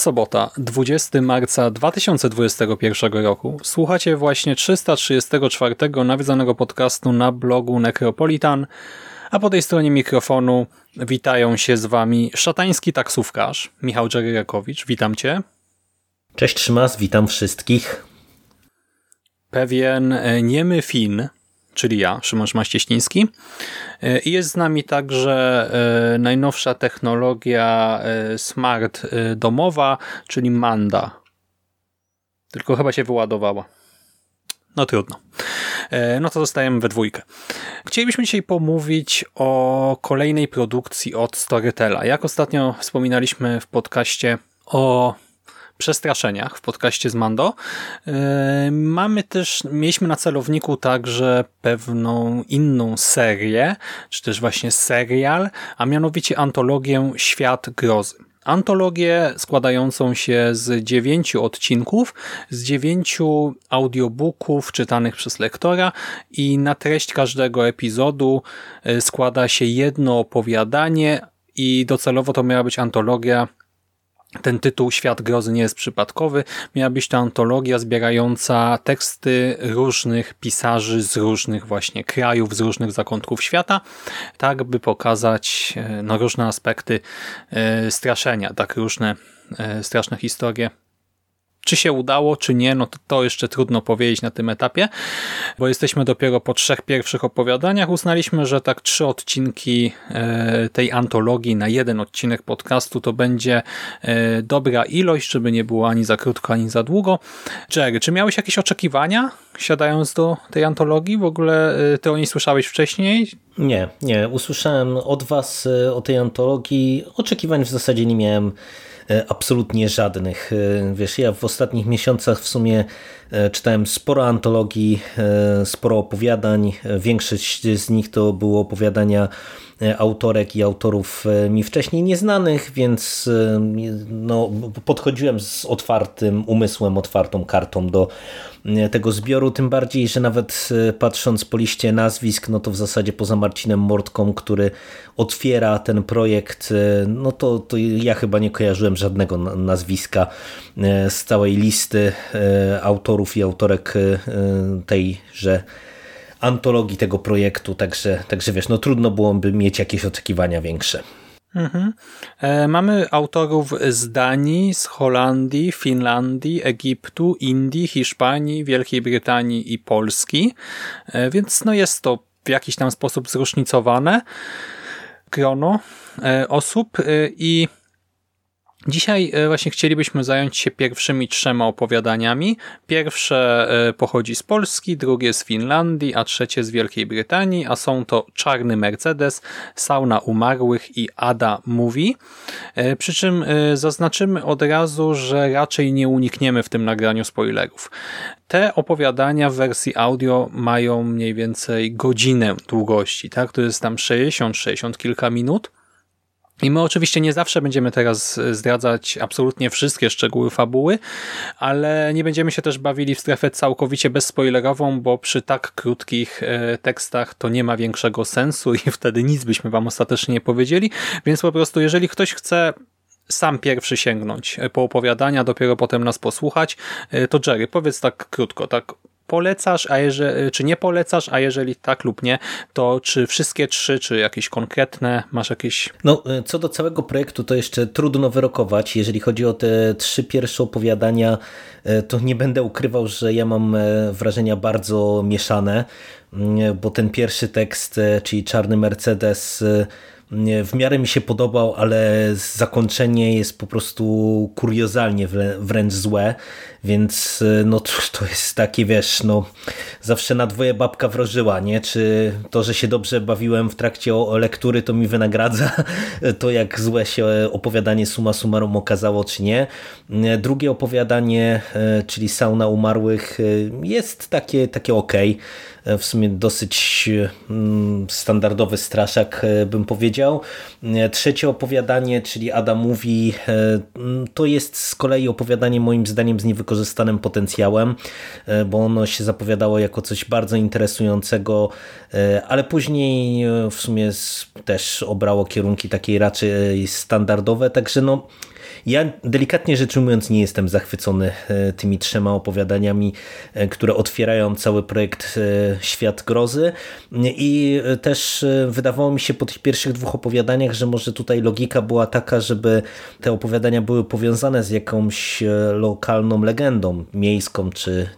Jest sobota, 20 marca 2021 roku. Słuchacie właśnie 334 nawiedzonego podcastu na blogu Necropolitan, a po tej stronie mikrofonu witają się z wami szatański taksówkarz Michał Dżeryrakowicz. Witam cię. Cześć Trzymas, witam wszystkich. Pewien e, niemy Fin, czyli ja, Szymon Maścieśliński. E, I jest z nami także e, najnowsza technologia e, smart domowa, czyli Manda. Tylko chyba się wyładowała. No trudno. No to zostajemy we dwójkę. Chcielibyśmy dzisiaj pomówić o kolejnej produkcji od Storytela. Jak ostatnio wspominaliśmy w podcaście o przestraszeniach w podcaście z Mando. E, mamy też, mieliśmy na celowniku także pewną inną serię, czy też właśnie serial, a mianowicie antologię Świat Grozy. Antologię składającą się z dziewięciu odcinków, z dziewięciu audiobooków czytanych przez lektora i na treść każdego epizodu e, składa się jedno opowiadanie i docelowo to miała być antologia ten tytuł Świat Grozy nie jest przypadkowy. Miała być to antologia zbierająca teksty różnych pisarzy z różnych właśnie krajów, z różnych zakątków świata, tak by pokazać e, no, różne aspekty e, straszenia, tak różne e, straszne historie czy się udało, czy nie, no to, to jeszcze trudno powiedzieć na tym etapie, bo jesteśmy dopiero po trzech pierwszych opowiadaniach. Uznaliśmy, że tak trzy odcinki e, tej antologii na jeden odcinek podcastu to będzie e, dobra ilość, żeby nie było ani za krótko, ani za długo. Jerry, czy miałeś jakieś oczekiwania siadając do tej antologii? W ogóle e, ty o niej słyszałeś wcześniej? Nie, nie. Usłyszałem od was o tej antologii. Oczekiwań w zasadzie nie miałem absolutnie żadnych. E, wiesz, ja w ostatnich miesiącach w sumie e, czytałem sporo antologii, sporo opowiadań. Większość z nich to były opowiadania autorek i autorów mi wcześniej nieznanych, więc no, podchodziłem z otwartym umysłem, otwartą kartą do tego zbioru, tym bardziej, że nawet e, patrząc po liście nazwisk, no to w zasadzie poza Marcinem Mortką, który otwiera ten projekt, e, no to, to ja chyba nie kojarzyłem żadnego nazwiska e, z całej listy autorów i autorek tejże antologii tego projektu, także, także wiesz, no trudno byłoby mieć jakieś oczekiwania większe. Mhm. E, mamy autorów z Danii, z Holandii, Finlandii, Egiptu, Indii, Hiszpanii, Wielkiej Brytanii i Polski, e, więc no jest to w jakiś tam sposób zróżnicowane grono e, osób i Dzisiaj e, właśnie chcielibyśmy zająć się pierwszymi trzema opowiadaniami. Pierwsze e, pochodzi z Polski, drugie z Finlandii, a trzecie z Wielkiej Brytanii, a są to Czarny Mercedes, Sauna Umarłych i Ada Mówi. E, przy czym zaznaczymy od razu, że raczej nie unikniemy w tym nagraniu spoilerów. Te opowiadania w wersji audio mają mniej więcej godzinę długości, tak? To jest tam 60-60 kilka minut. I my oczywiście nie zawsze będziemy teraz zdradzać absolutnie wszystkie szczegóły fabuły, ale nie będziemy się też bawili w strefę całkowicie bezspoilerową, bo przy tak krótkich e, tekstach to nie ma większego sensu i wtedy nic byśmy wam ostatecznie nie powiedzieli, więc po prostu jeżeli ktoś chce sam pierwszy sięgnąć po opowiadania, dopiero potem nas posłuchać, e, to Jerry, powiedz tak krótko, tak polecasz, a jeżeli, czy nie polecasz, a jeżeli tak lub nie, to czy wszystkie trzy, czy jakieś konkretne, masz jakieś... No, co do całego projektu, to jeszcze trudno wyrokować. Jeżeli chodzi o te trzy pierwsze opowiadania, to nie będę ukrywał, że ja mam wrażenia bardzo mieszane, bo ten pierwszy tekst, czyli Czarny Mercedes w miarę mi się podobał, ale zakończenie jest po prostu kuriozalnie wręcz złe, więc no to jest takie, wiesz, no zawsze na dwoje babka wrożyła, nie? Czy to, że się dobrze bawiłem w trakcie lektury, to mi wynagradza to, jak złe się opowiadanie suma summarum okazało, czy nie. Drugie opowiadanie, e, czyli Sauna Umarłych jest takie, takie okej. Okay w sumie dosyć mm, standardowy straszak, e, bym powiedział. E, trzecie opowiadanie, czyli Adam mówi, mm, to jest z kolei opowiadanie moim zdaniem z niewykorzystanym potencjałem, bo ono się zapowiadało jako coś bardzo interesującego, ale później w sumie też obrało kierunki takiej raczej standardowe, także no ja delikatnie rzecz ujmując nie jestem zachwycony e, tymi trzema opowiadaniami, e, które otwierają cały projekt e, Świat Grozy i też wydawało mi się po tych pierwszych dwóch opowiadaniach, że może tutaj logika była taka, żeby te opowiadania były powiązane z jakąś lokalną legendą miejską czy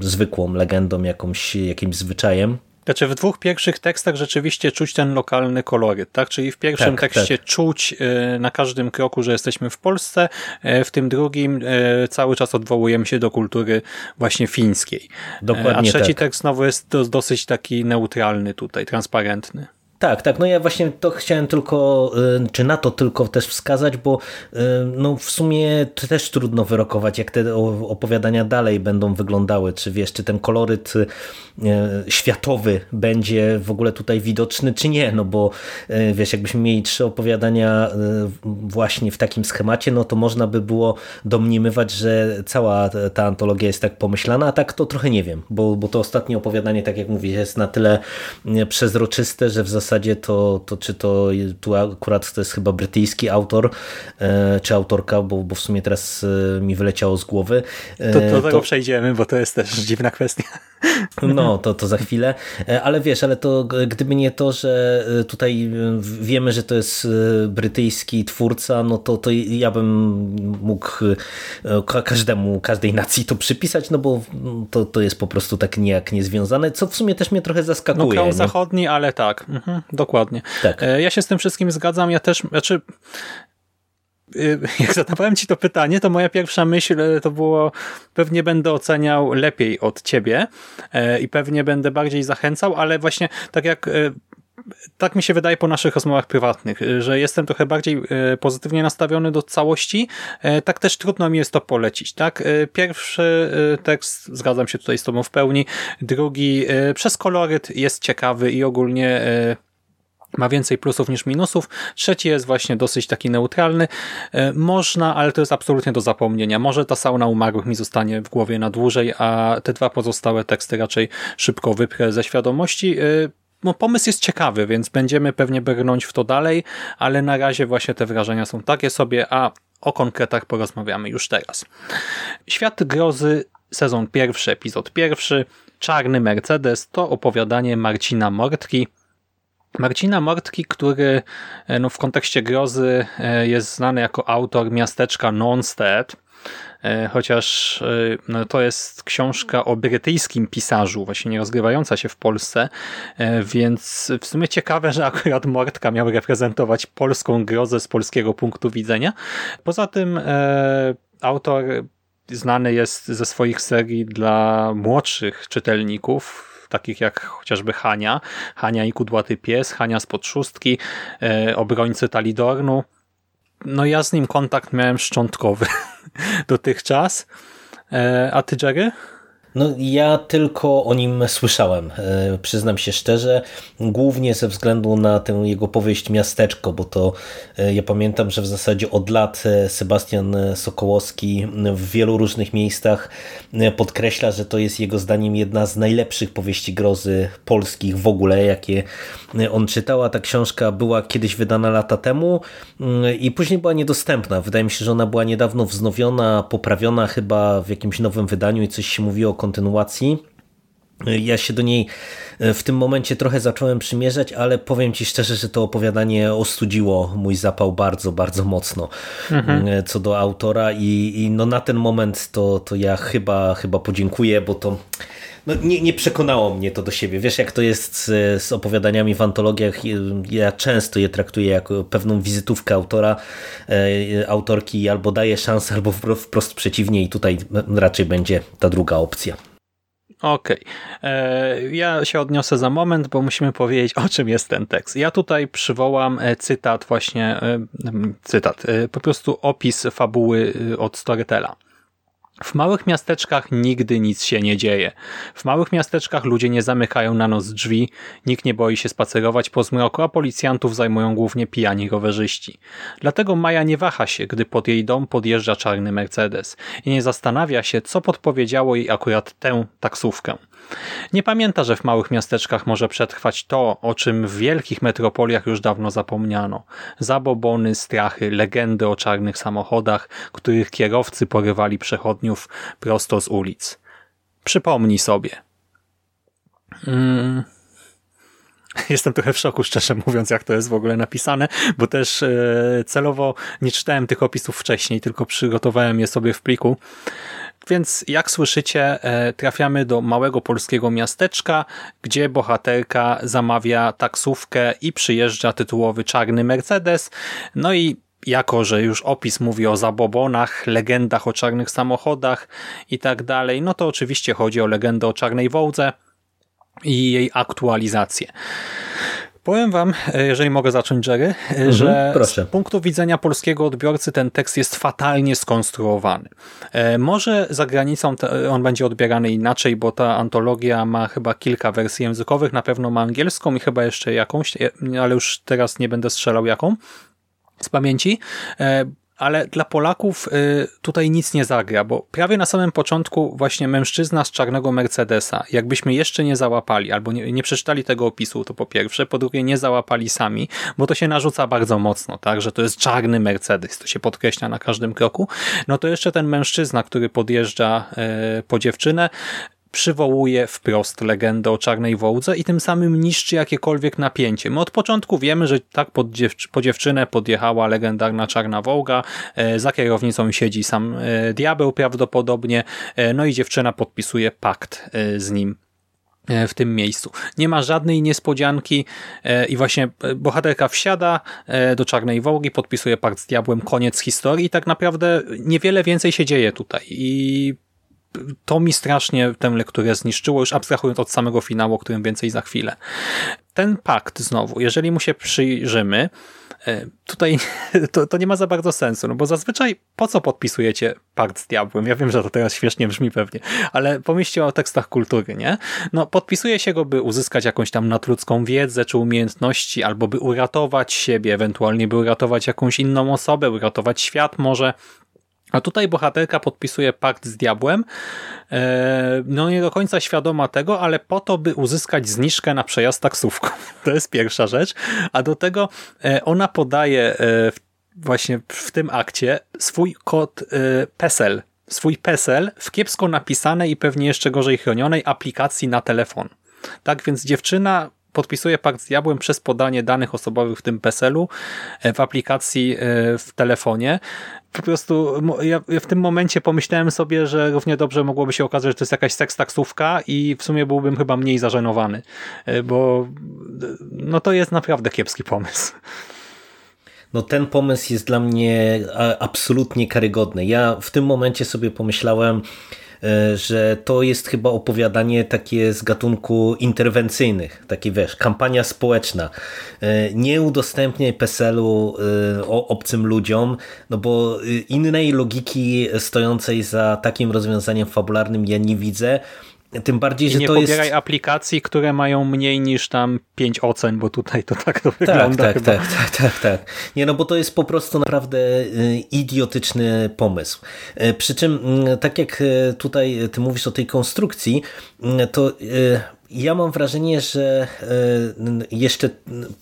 zwykłą legendą, jakąś, jakimś zwyczajem. Znaczy w dwóch pierwszych tekstach rzeczywiście czuć ten lokalny koloryt, tak? Czyli w pierwszym tak, tekście tak. czuć e, na każdym kroku, że jesteśmy w Polsce, e, w tym drugim e, cały czas odwołujemy się do kultury właśnie fińskiej. Dokładnie A trzeci tak. tekst znowu jest dosyć taki neutralny tutaj, transparentny. Tak, tak. No ja właśnie to chciałem tylko, y, czy na to tylko też wskazać, bo y, no w sumie też trudno wyrokować, jak te opowiadania dalej będą wyglądały. Czy wiesz, czy ten koloryt y, światowy będzie w ogóle tutaj widoczny, czy nie. No bo wiesz, jakbyśmy mieli trzy opowiadania właśnie w takim schemacie, no to można by było domniemywać, że cała ta antologia jest tak pomyślana, a tak to trochę nie wiem, bo, bo to ostatnie opowiadanie, tak jak mówię, jest na tyle przezroczyste, że w zasadzie zasadzie to, to czy to tu akurat to jest chyba brytyjski autor, e, czy autorka, bo, bo w sumie teraz e, mi wyleciało z głowy. E, to do tego to... przejdziemy, bo to jest też dziwna kwestia. No, to, to za chwilę. Ale wiesz, ale to gdyby nie to, że tutaj wiemy, że to jest brytyjski twórca, no to, to ja bym mógł każdemu, każdej nacji to przypisać, no bo to, to jest po prostu tak niejak niezwiązane, co w sumie też mnie trochę zaskakuje. No kraj zachodni, ale tak. Mhm, dokładnie. Tak. Ja się z tym wszystkim zgadzam. Ja też, znaczy jak zadawałem ci to pytanie, to moja pierwsza myśl e, to było pewnie będę oceniał lepiej od ciebie e, i pewnie będę bardziej zachęcał, ale właśnie tak jak e, tak mi się wydaje po naszych rozmowach prywatnych, że jestem trochę bardziej pozytywnie nastawiony do całości, tak też trudno mi jest to polecić. Tak? Pierwszy tekst, zgadzam się tutaj z tobą w pełni, drugi przez koloryt jest ciekawy i ogólnie ma więcej plusów niż minusów. Trzeci jest właśnie dosyć taki neutralny. E, można, ale to jest absolutnie do zapomnienia. Może ta sauna umarłych mi zostanie w głowie na dłużej, a te dwa pozostałe teksty raczej szybko wyprę ze świadomości. E, no, pomysł jest ciekawy, więc będziemy pewnie brnąć w to dalej, ale na razie właśnie te wrażenia są takie sobie, a o konkretach porozmawiamy już teraz. Świat grozy, sezon pierwszy, epizod pierwszy, Czarny Mercedes to opowiadanie Marcina Mortki, Marcina Mortki, który e, no, w kontekście grozy e, jest znany jako autor miasteczka Nonstead, e, chociaż no, to jest książka o brytyjskim pisarzu, właśnie nie rozgrywająca się w Polsce, więc w sumie ciekawe, że akurat Mortka miał reprezentować polską grozę z polskiego punktu widzenia. Poza tym autor znany jest ze swoich serii dla młodszych czytelników, takich jak chociażby Hania, Hania i Kudłaty Pies, Hania z podszustki, e, obrońcy Talidornu. No ja z nim kontakt miałem szczątkowy dotychczas. E, a ty, Jerry? No ja tylko o nim słyszałem, e, przyznam się szczerze, głównie ze względu na tę jego powieść Miasteczko, bo to e, ja pamiętam, że w zasadzie od lat e, Sebastian Sokołowski w wielu różnych miejscach podkreśla, że to jest jego zdaniem jedna z najlepszych powieści grozy polskich w ogóle, jakie on czytał, a ta książka była kiedyś wydana lata temu mm, i później była niedostępna. Wydaje mi się, że ona była niedawno wznowiona, poprawiona chyba w jakimś nowym wydaniu i coś się mówiło kontynuacji. Ja się do niej w tym momencie trochę zacząłem przymierzać, ale powiem Ci szczerze, że to opowiadanie ostudziło mój zapał bardzo, bardzo mocno mhm. co do autora i, i, no na ten moment to, to ja chyba, chyba podziękuję, bo to no nie, nie przekonało mnie to do siebie. Wiesz, jak to jest z, z opowiadaniami w antologiach, ja często je traktuję jako pewną wizytówkę autora, e, autorki, albo daję szansę, albo wprost przeciwnie i tutaj raczej będzie ta druga opcja. Okej. Okay. E, ja się odniosę za moment, bo musimy powiedzieć, o czym jest ten tekst. Ja tutaj przywołam e, cytat właśnie, e, cytat, po prostu opis fabuły od Storytela. W małych miasteczkach nigdy nic się nie dzieje. W małych miasteczkach ludzie nie zamykają na noc drzwi, nikt nie boi się spacerować po zmroku, a policjantów zajmują głównie pijani rowerzyści. Dlatego Maja nie waha się, gdy pod jej dom podjeżdża czarny Mercedes i nie zastanawia się, co podpowiedziało jej akurat tę taksówkę. Nie pamięta, że w małych miasteczkach może przetrwać to, o czym w wielkich metropoliach już dawno zapomniano. Zabobony, strachy, legendy o czarnych samochodach, których kierowcy porywali przechodniów prosto z ulic. Przypomnij sobie. Mm. Jestem trochę w szoku, szczerze mówiąc, jak to jest w ogóle napisane, bo też e, celowo nie czytałem tych opisów wcześniej, tylko przygotowałem je sobie w pliku. Więc jak słyszycie, e, trafiamy do małego polskiego miasteczka, gdzie bohaterka zamawia taksówkę i przyjeżdża tytułowy czarny Mercedes. No i jako, że już opis mówi o zabobonach, legendach o czarnych samochodach i tak dalej, no to oczywiście chodzi o legendę o czarnej wołdze i jej aktualizację. Powiem wam, e, jeżeli mogę zacząć, Jerry, e, mhm, że proszę. z punktu widzenia polskiego odbiorcy ten tekst jest fatalnie skonstruowany. E, może za granicą on będzie odbierany inaczej, bo ta antologia ma chyba kilka wersji językowych, na pewno ma angielską i chyba jeszcze jakąś, ale już teraz nie będę strzelał jaką z pamięci, ale dla Polaków y, tutaj nic nie zagra, bo prawie na samym początku właśnie mężczyzna z czarnego Mercedesa, jakbyśmy jeszcze nie załapali, albo nie, nie przeczytali tego opisu, to po pierwsze, po drugie nie załapali sami, bo to się narzuca bardzo mocno, tak, że to jest czarny Mercedes, to się podkreśla na każdym kroku, no to jeszcze ten mężczyzna, który podjeżdża y, po dziewczynę, przywołuje wprost legendę o czarnej wołdze i tym samym niszczy jakiekolwiek napięcie. My od początku wiemy, że tak pod po dziewczynę podjechała legendarna czarna wołga, e, za kierownicą siedzi sam e, diabeł prawdopodobnie, e, no i dziewczyna podpisuje pakt z nim w tym miejscu. Nie ma żadnej niespodzianki i właśnie bohaterka wsiada do Czarnej Wołgi, podpisuje pakt z diabłem, koniec historii i tak naprawdę niewiele więcej się dzieje tutaj i to mi strasznie tę lekturę zniszczyło, już abstrahując od samego finału, o którym więcej za chwilę. Ten pakt znowu, jeżeli mu się przyjrzymy, e, tutaj to, to nie ma za bardzo sensu, no bo zazwyczaj po co podpisujecie pakt z diabłem? Ja wiem, że to teraz śmiesznie brzmi pewnie, ale pomyślcie o tekstach kultury, nie? No podpisuje się go, by uzyskać jakąś tam nadludzką wiedzę czy umiejętności, albo by uratować siebie, ewentualnie by uratować jakąś inną osobę, uratować świat może, a tutaj bohaterka podpisuje pakt z diabłem, e, no nie do końca świadoma tego, ale po to, by uzyskać zniżkę na przejazd taksówką. To jest pierwsza rzecz. A do tego e, ona podaje e, właśnie w tym akcie swój kod PESEL, swój PESEL w kiepsko napisanej i pewnie jeszcze gorzej chronionej aplikacji na telefon. Tak więc dziewczyna podpisuje pakt z diabłem przez podanie danych osobowych w tym PESEL-u w aplikacji w telefonie po prostu ja, w tym momencie pomyślałem sobie, że równie dobrze mogłoby się okazać, że to jest jakaś seks taksówka i w sumie byłbym chyba mniej zażenowany, e, bo no to jest naprawdę kiepski pomysł. No ten pomysł jest dla mnie absolutnie karygodny. Ja w tym momencie sobie pomyślałem, E, że to jest chyba opowiadanie takie z gatunku interwencyjnych, takie wiesz, kampania społeczna. E, nie udostępniaj PESEL-u e, obcym ludziom, no bo innej logiki stojącej za takim rozwiązaniem fabularnym ja nie widzę. Tym bardziej, I że nie to pobieraj jest... aplikacji, które mają mniej niż tam 5 ocen, bo tutaj to tak to tak, wygląda. Tak, tak, tak, tak, tak. Nie, no bo to jest po prostu naprawdę y, idiotyczny pomysł. Y, przy czym, y, tak jak tutaj ty mówisz o tej konstrukcji, to ja mam wrażenie, że jeszcze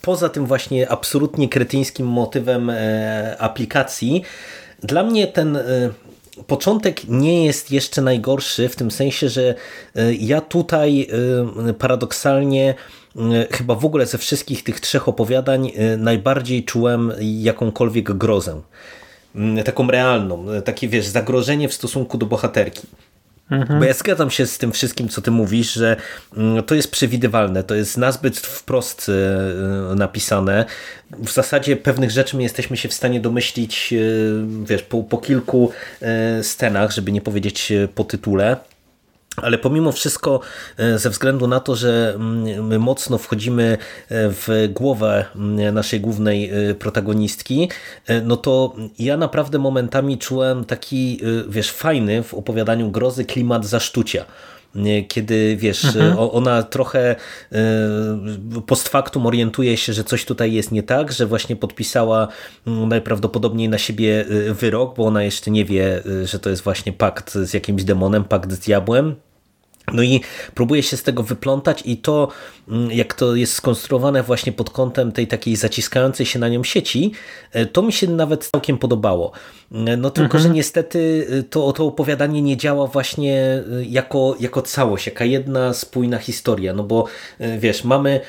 poza tym właśnie absolutnie kretyńskim motywem aplikacji, dla mnie ten początek nie jest jeszcze najgorszy w tym sensie, że ja tutaj paradoksalnie chyba w ogóle ze wszystkich tych trzech opowiadań najbardziej czułem jakąkolwiek grozę. Taką realną, takie wiesz, zagrożenie w stosunku do bohaterki. Mhm. Bo ja zgadzam się z tym wszystkim, co ty mówisz, że mm, to jest przewidywalne, to jest nazbyt wprost e, napisane. W zasadzie pewnych rzeczy my jesteśmy się w stanie domyślić, e, wiesz, po, po kilku scenach, żeby nie powiedzieć po tytule. Ale pomimo wszystko, e, ze względu na to, że mm, my mocno wchodzimy e, w głowę mm, naszej głównej e, protagonistki, no to ja naprawdę momentami czułem taki, wiesz, fajny w opowiadaniu grozy klimat zasztucia kiedy wiesz, mhm. ona trochę post factum orientuje się, że coś tutaj jest nie tak, że właśnie podpisała mm, najprawdopodobniej na siebie wyrok, bo ona jeszcze nie wie, że to jest właśnie pakt z jakimś demonem, pakt z diabłem. No i próbuje się z tego wyplątać i to, mm, jak to jest skonstruowane właśnie pod kątem tej takiej zaciskającej się na nią sieci, e, to mi się nawet całkiem podobało. No tylko, mhm. że niestety e, to, to opowiadanie nie działa właśnie jako, jako całość, jaka jedna spójna historia, no bo wiesz, mamy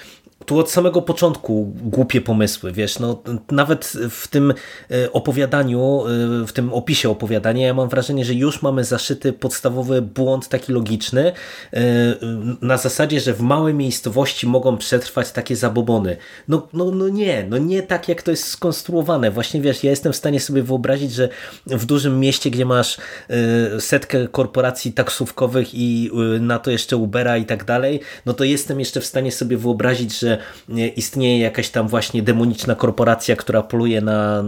tu od samego początku głupie pomysły, wiesz, no nawet w tym e, opowiadaniu, e, w tym opisie opowiadania ja mam wrażenie, że już mamy zaszyty podstawowy błąd taki logiczny e, na zasadzie, że w małej miejscowości mogą przetrwać takie zabobony. No, no, no nie, no nie tak jak to jest skonstruowane. Właśnie wiesz, ja jestem w stanie sobie wyobrazić, że w dużym mieście, gdzie masz setkę korporacji taksówkowych i na to jeszcze Ubera i tak dalej, no to jestem jeszcze w stanie sobie wyobrazić, że istnieje jakaś tam właśnie demoniczna korporacja, która poluje na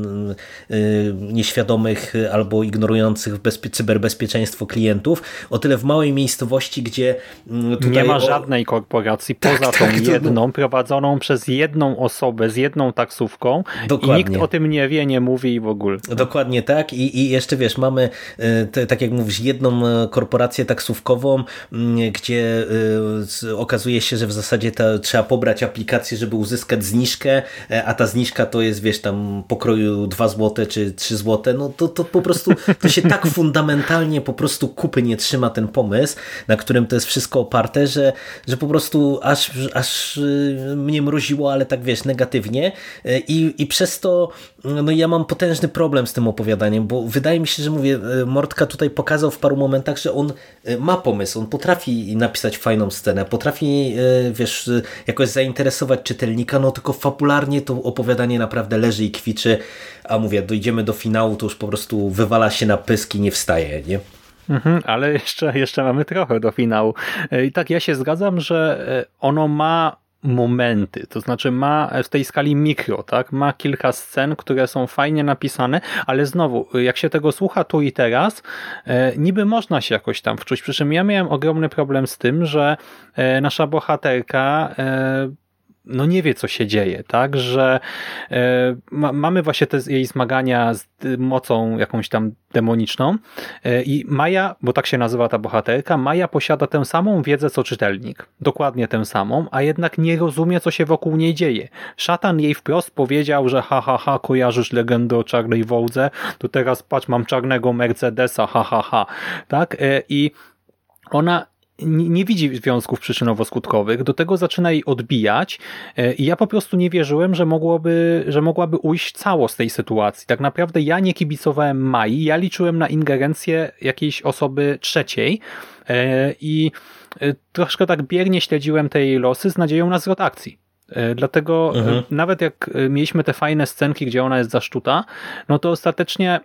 y, nieświadomych albo ignorujących cyberbezpieczeństwo klientów. O tyle w małej miejscowości, gdzie mm. Nie ma żadnej korporacji tak, poza tak, tą jedną, to... prowadzoną przez jedną osobę z jedną taksówką Dokładnie. i nikt o tym nie wie, nie mówi w ogóle. Dokładnie tak i, i jeszcze wiesz, mamy y, te, tak jak mówisz, jedną y, korporację taksówkową, mm, gdzie okazuje się, że w zasadzie ta, trzeba pobrać aplikację, żeby uzyskać zniżkę, e, a ta zniżka to jest, wiesz, tam pokroju 2 zł czy 3 zł, no to, to po prostu to się tak fundamentalnie po prostu kupy nie trzyma ten pomysł, na którym to jest wszystko oparte, że, że po prostu aż, aż y, mnie mroziło, ale tak wiesz, negatywnie. E, i, i przez to no ja mam potężny problem z tym opowiadaniem, bo wydaje mi się, że mówię, e, Mortka tutaj pokazał w paru momentach, że on ma pomysł, on potrafi napisać fajną scenę, potrafi, wiesz, jakoś zainteresować zainteresować czytelnika, no tylko fabularnie to opowiadanie naprawdę leży i kwiczy, a mówię, dojdziemy do finału, to już po prostu wywala się na pyski, nie wstaje, nie? Mhm, ale jeszcze, jeszcze mamy trochę do finału. E, I tak ja się zgadzam, że e, ono ma momenty, to znaczy ma w tej skali mikro, tak? Ma kilka scen, które są fajnie napisane, ale znowu, jak się tego słucha tu i teraz, e, niby można się jakoś tam wczuć. Przy czym ja miałem ogromny problem z tym, że e, nasza bohaterka e, no nie wie, co się dzieje, tak, że ma, mamy właśnie te jej zmagania z mocą jakąś tam demoniczną e, i Maja, bo tak się nazywa ta bohaterka, Maja posiada tę samą wiedzę, co czytelnik, dokładnie tę samą, a jednak nie rozumie, co się wokół niej dzieje. Szatan jej wprost powiedział, że ha, ha, ha, kojarzysz legendę o czarnej wołdze, to teraz patrz, mam czarnego Mercedesa, ha, ha, ha, tak, e, i ona nie widzi związków przyczynowo-skutkowych, do tego zaczyna jej odbijać e, i ja po prostu nie wierzyłem, że mogłoby, że mogłaby ujść cało z tej sytuacji. Tak naprawdę ja nie kibicowałem Mai, ja liczyłem na ingerencję jakiejś osoby trzeciej e, i e, troszkę tak biernie śledziłem tej losy z nadzieją na zwrot akcji. Dlatego mhm. nawet jak mieliśmy te fajne scenki, gdzie ona jest zaszczuta, no to ostatecznie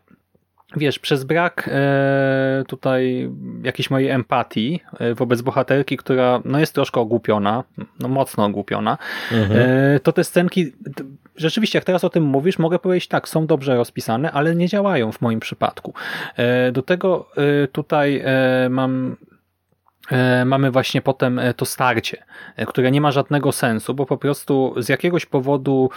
wiesz, przez brak e, tutaj jakiejś mojej empatii e, wobec bohaterki, która no jest troszkę ogłupiona, no mocno ogłupiona, mhm. e, to te scenki rzeczywiście, jak teraz o tym mówisz, mogę powiedzieć tak, są dobrze rozpisane, ale nie działają w moim przypadku. E, do tego e, tutaj e, mam mamy właśnie potem e, to starcie, e, które nie ma żadnego sensu, bo po prostu z jakiegoś powodu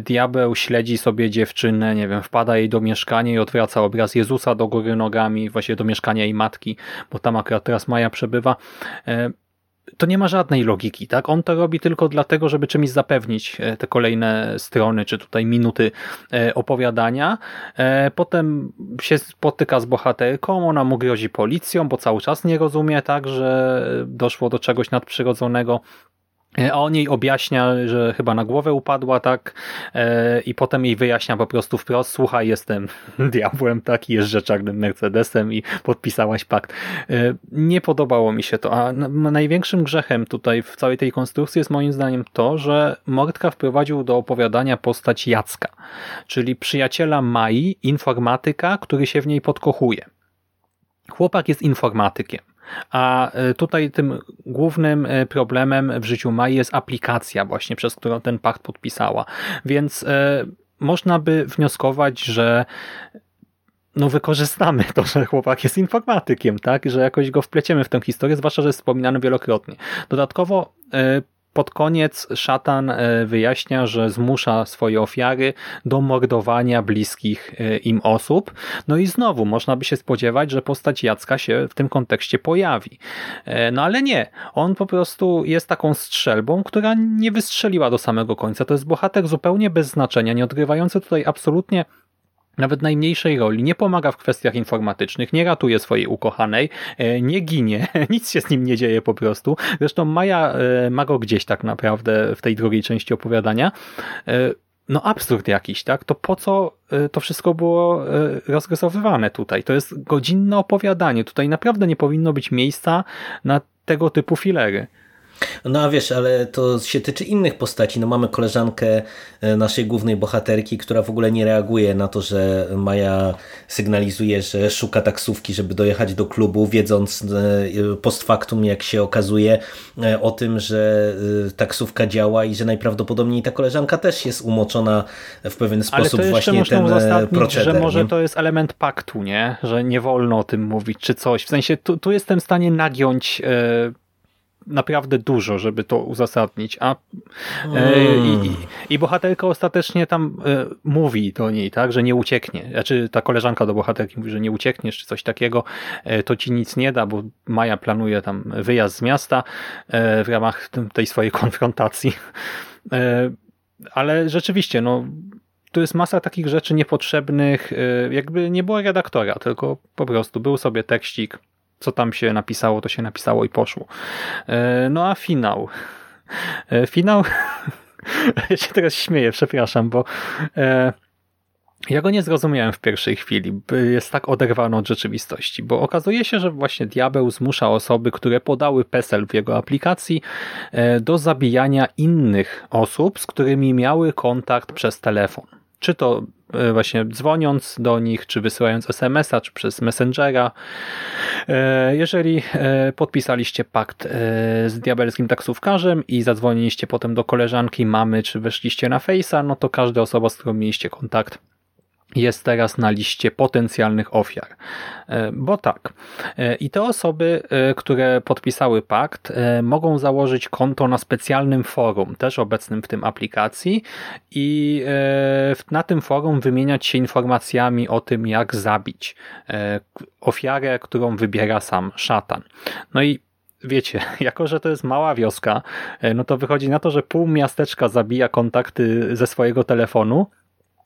diabeł śledzi sobie dziewczynę, nie wiem, wpada jej do mieszkania i odwraca obraz Jezusa do góry nogami, właśnie do mieszkania jej matki, bo tam akurat teraz Maja przebywa to nie ma żadnej logiki, tak? On to robi tylko dlatego, żeby czymś zapewnić e, te kolejne strony, czy tutaj minuty e, opowiadania. E, potem się spotyka z bohaterką, ona mu grozi policją, bo cały czas nie rozumie, tak, że doszło do czegoś nadprzyrodzonego. E, a on jej objaśnia, że chyba na głowę upadła, tak? E, I potem jej wyjaśnia po prostu wprost, słuchaj, jestem diabłem, tak? I jeżdżę czarnym Mercedesem i podpisałaś pakt. E, nie podobało mi się to. A największym grzechem tutaj w całej tej konstrukcji jest moim zdaniem to, że Mordka wprowadził do opowiadania postać Jacka, czyli przyjaciela Mai, informatyka, który się w niej podkochuje. Chłopak jest informatykiem a e, tutaj tym głównym e, problemem w życiu Mai jest aplikacja właśnie, przez którą ten pakt podpisała. Więc e, można by wnioskować, że no wykorzystamy to, że chłopak jest informatykiem, tak, że jakoś go wpleciemy w tę historię, zwłaszcza, że jest wspominany wielokrotnie. Dodatkowo pod koniec szatan e, wyjaśnia, że zmusza swoje ofiary do mordowania bliskich e, im osób. No i znowu można by się spodziewać, że postać Jacka się w tym kontekście pojawi. E, no ale nie. On po prostu jest taką strzelbą, która nie wystrzeliła do samego końca. To jest bohater zupełnie bez znaczenia, nie odgrywający tutaj absolutnie nawet najmniejszej roli, nie pomaga w kwestiach informatycznych, nie ratuje swojej ukochanej, e, nie ginie, nic się z nim nie dzieje po prostu. Zresztą Maja e, ma go gdzieś tak naprawdę w tej drugiej części opowiadania. E, no absurd jakiś, tak? To po co to wszystko było rozrysowywane tutaj? To jest godzinne opowiadanie. Tutaj naprawdę nie powinno być miejsca na tego typu filery. No a wiesz, ale to się tyczy innych postaci. No mamy koleżankę e, naszej głównej bohaterki, która w ogóle nie reaguje na to, że Maja sygnalizuje, że szuka taksówki, żeby dojechać do klubu, wiedząc e, post factum, jak się okazuje, e, o tym, że taksówka działa i że najprawdopodobniej ta koleżanka też jest umoczona w pewien sposób ale to właśnie ten proceder. że może nie? to jest element paktu, nie? Że nie wolno o tym mówić, czy coś. W sensie tu, tu jestem w stanie nagiąć naprawdę dużo, żeby to uzasadnić. A mm. i, i, bohaterka ostatecznie tam e, mówi do niej, tak, że nie ucieknie. Znaczy ta koleżanka do bohaterki mówi, że nie uciekniesz, czy coś takiego, e, to ci nic nie da, bo Maja planuje tam wyjazd z miasta w ramach tej swojej konfrontacji. Ale rzeczywiście, no tu jest masa takich rzeczy niepotrzebnych, jakby nie było redaktora, tylko po prostu był sobie tekścik, co tam się napisało, to się napisało i poszło. E, no a finał. E, finał... ja się teraz śmieję, przepraszam, bo e, ja go nie zrozumiałem w pierwszej chwili. Jest tak oderwany od rzeczywistości, bo okazuje się, że właśnie diabeł zmusza osoby, które podały PESEL w jego aplikacji do zabijania innych osób, z którymi miały kontakt przez telefon. Czy to E, właśnie dzwoniąc do nich, czy wysyłając SMS-a, czy przez Messengera. E, jeżeli e, podpisaliście pakt z diabelskim taksówkarzem i zadzwoniliście potem do koleżanki, mamy, czy weszliście na Face'a, no to każda osoba, z którą mieliście kontakt, jest teraz na liście potencjalnych ofiar. E, bo tak, e, i te osoby, e, które podpisały pakt, mogą założyć konto na specjalnym forum, też obecnym w tym aplikacji i na tym forum wymieniać się informacjami o tym, jak zabić ofiarę, którą wybiera sam szatan. No i wiecie, jako że to jest mała wioska, no to wychodzi na to, że pół miasteczka zabija kontakty ze swojego telefonu,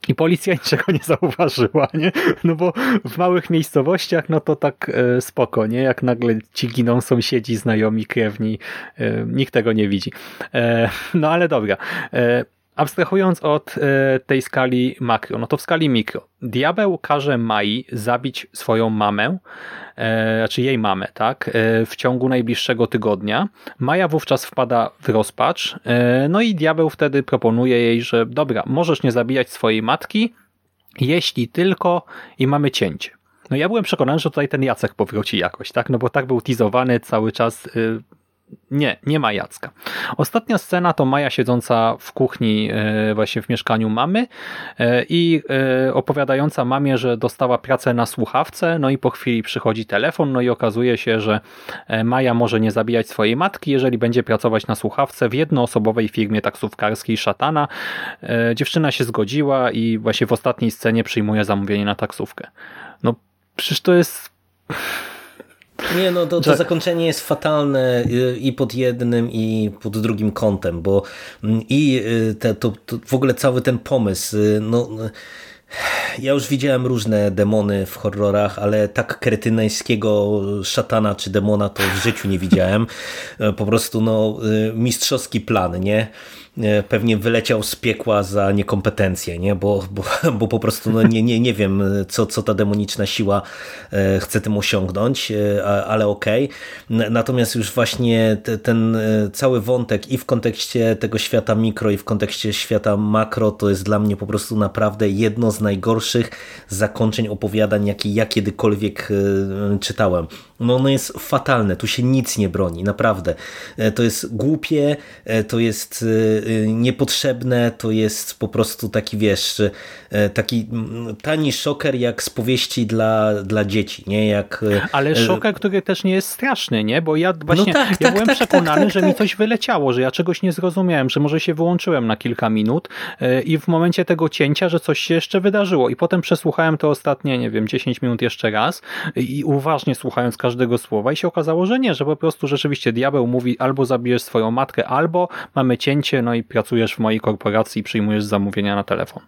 i policja niczego nie zauważyła, nie? No bo w małych miejscowościach, no to tak e, spoko, nie? Jak nagle ci giną sąsiedzi, znajomi, krewni, e, nikt tego nie widzi. E, no ale dobra. Abstrahując od e, tej skali makro, no to w skali mikro. Diabeł każe Mai zabić swoją mamę, e, znaczy jej mamę, tak, e, w ciągu najbliższego tygodnia. Maja wówczas wpada w rozpacz, e, no i diabeł wtedy proponuje jej, że dobra, możesz nie zabijać swojej matki, jeśli tylko i mamy cięcie. No ja byłem przekonany, że tutaj ten Jacek powróci jakoś, tak? No bo tak był teasowany cały czas y, nie, nie ma Jacka. Ostatnia scena to Maja siedząca w kuchni e, właśnie w mieszkaniu mamy e, i e, opowiadająca mamie, że dostała pracę na słuchawce, no i po chwili przychodzi telefon, no i okazuje się, że Maja może nie zabijać swojej matki, jeżeli będzie pracować na słuchawce w jednoosobowej firmie taksówkarskiej Szatana. Dziewczyna się zgodziła i właśnie w ostatniej scenie przyjmuje zamówienie na taksówkę. No przecież to jest Nie, no to, to zakończenie jest fatalne y, i pod jednym, i pod drugim kątem, bo mm, i y, te, to, to w ogóle cały ten pomysł, y, no ja już widziałem różne demony w horrorach, ale tak kretynańskiego szatana czy demona to w życiu nie widziałem. Po prostu no, mistrzowski plan, nie? E, pewnie wyleciał z piekła za niekompetencję, nie? Bo, bo, bo po prostu no nie, nie, nie wiem, co, co ta demoniczna siła e, chce tym osiągnąć, e, ale okej. Okay. Natomiast już właśnie te, ten cały wątek i w kontekście tego świata mikro i w kontekście świata makro to jest dla mnie po prostu naprawdę jedno z najgorszych zakończeń opowiadań, jakie ja kiedykolwiek czytałem. No ono jest fatalne, tu się nic nie broni, naprawdę. To jest głupie, to jest niepotrzebne, to jest po prostu taki, wiesz, y, taki tani szoker jak z powieści dla, dla dzieci, nie? Jak, y, Ale szoker, który też nie jest straszny, nie? Bo ja właśnie, no tak, ja tak, byłem tak, przekonany, tak, że mi tak. coś wyleciało, że ja czegoś nie zrozumiałem, że może się wyłączyłem na kilka minut i w momencie tego cięcia, że coś się jeszcze wydarzyło i potem przesłuchałem to ostatnie, nie wiem, 10 minut jeszcze raz i uważnie słuchając każdego słowa i się okazało, że nie, że po prostu rzeczywiście diabeł mówi albo zabijesz swoją matkę, albo mamy cięcie, no i pracujesz w mojej korporacji i przyjmujesz zamówienia na telefon.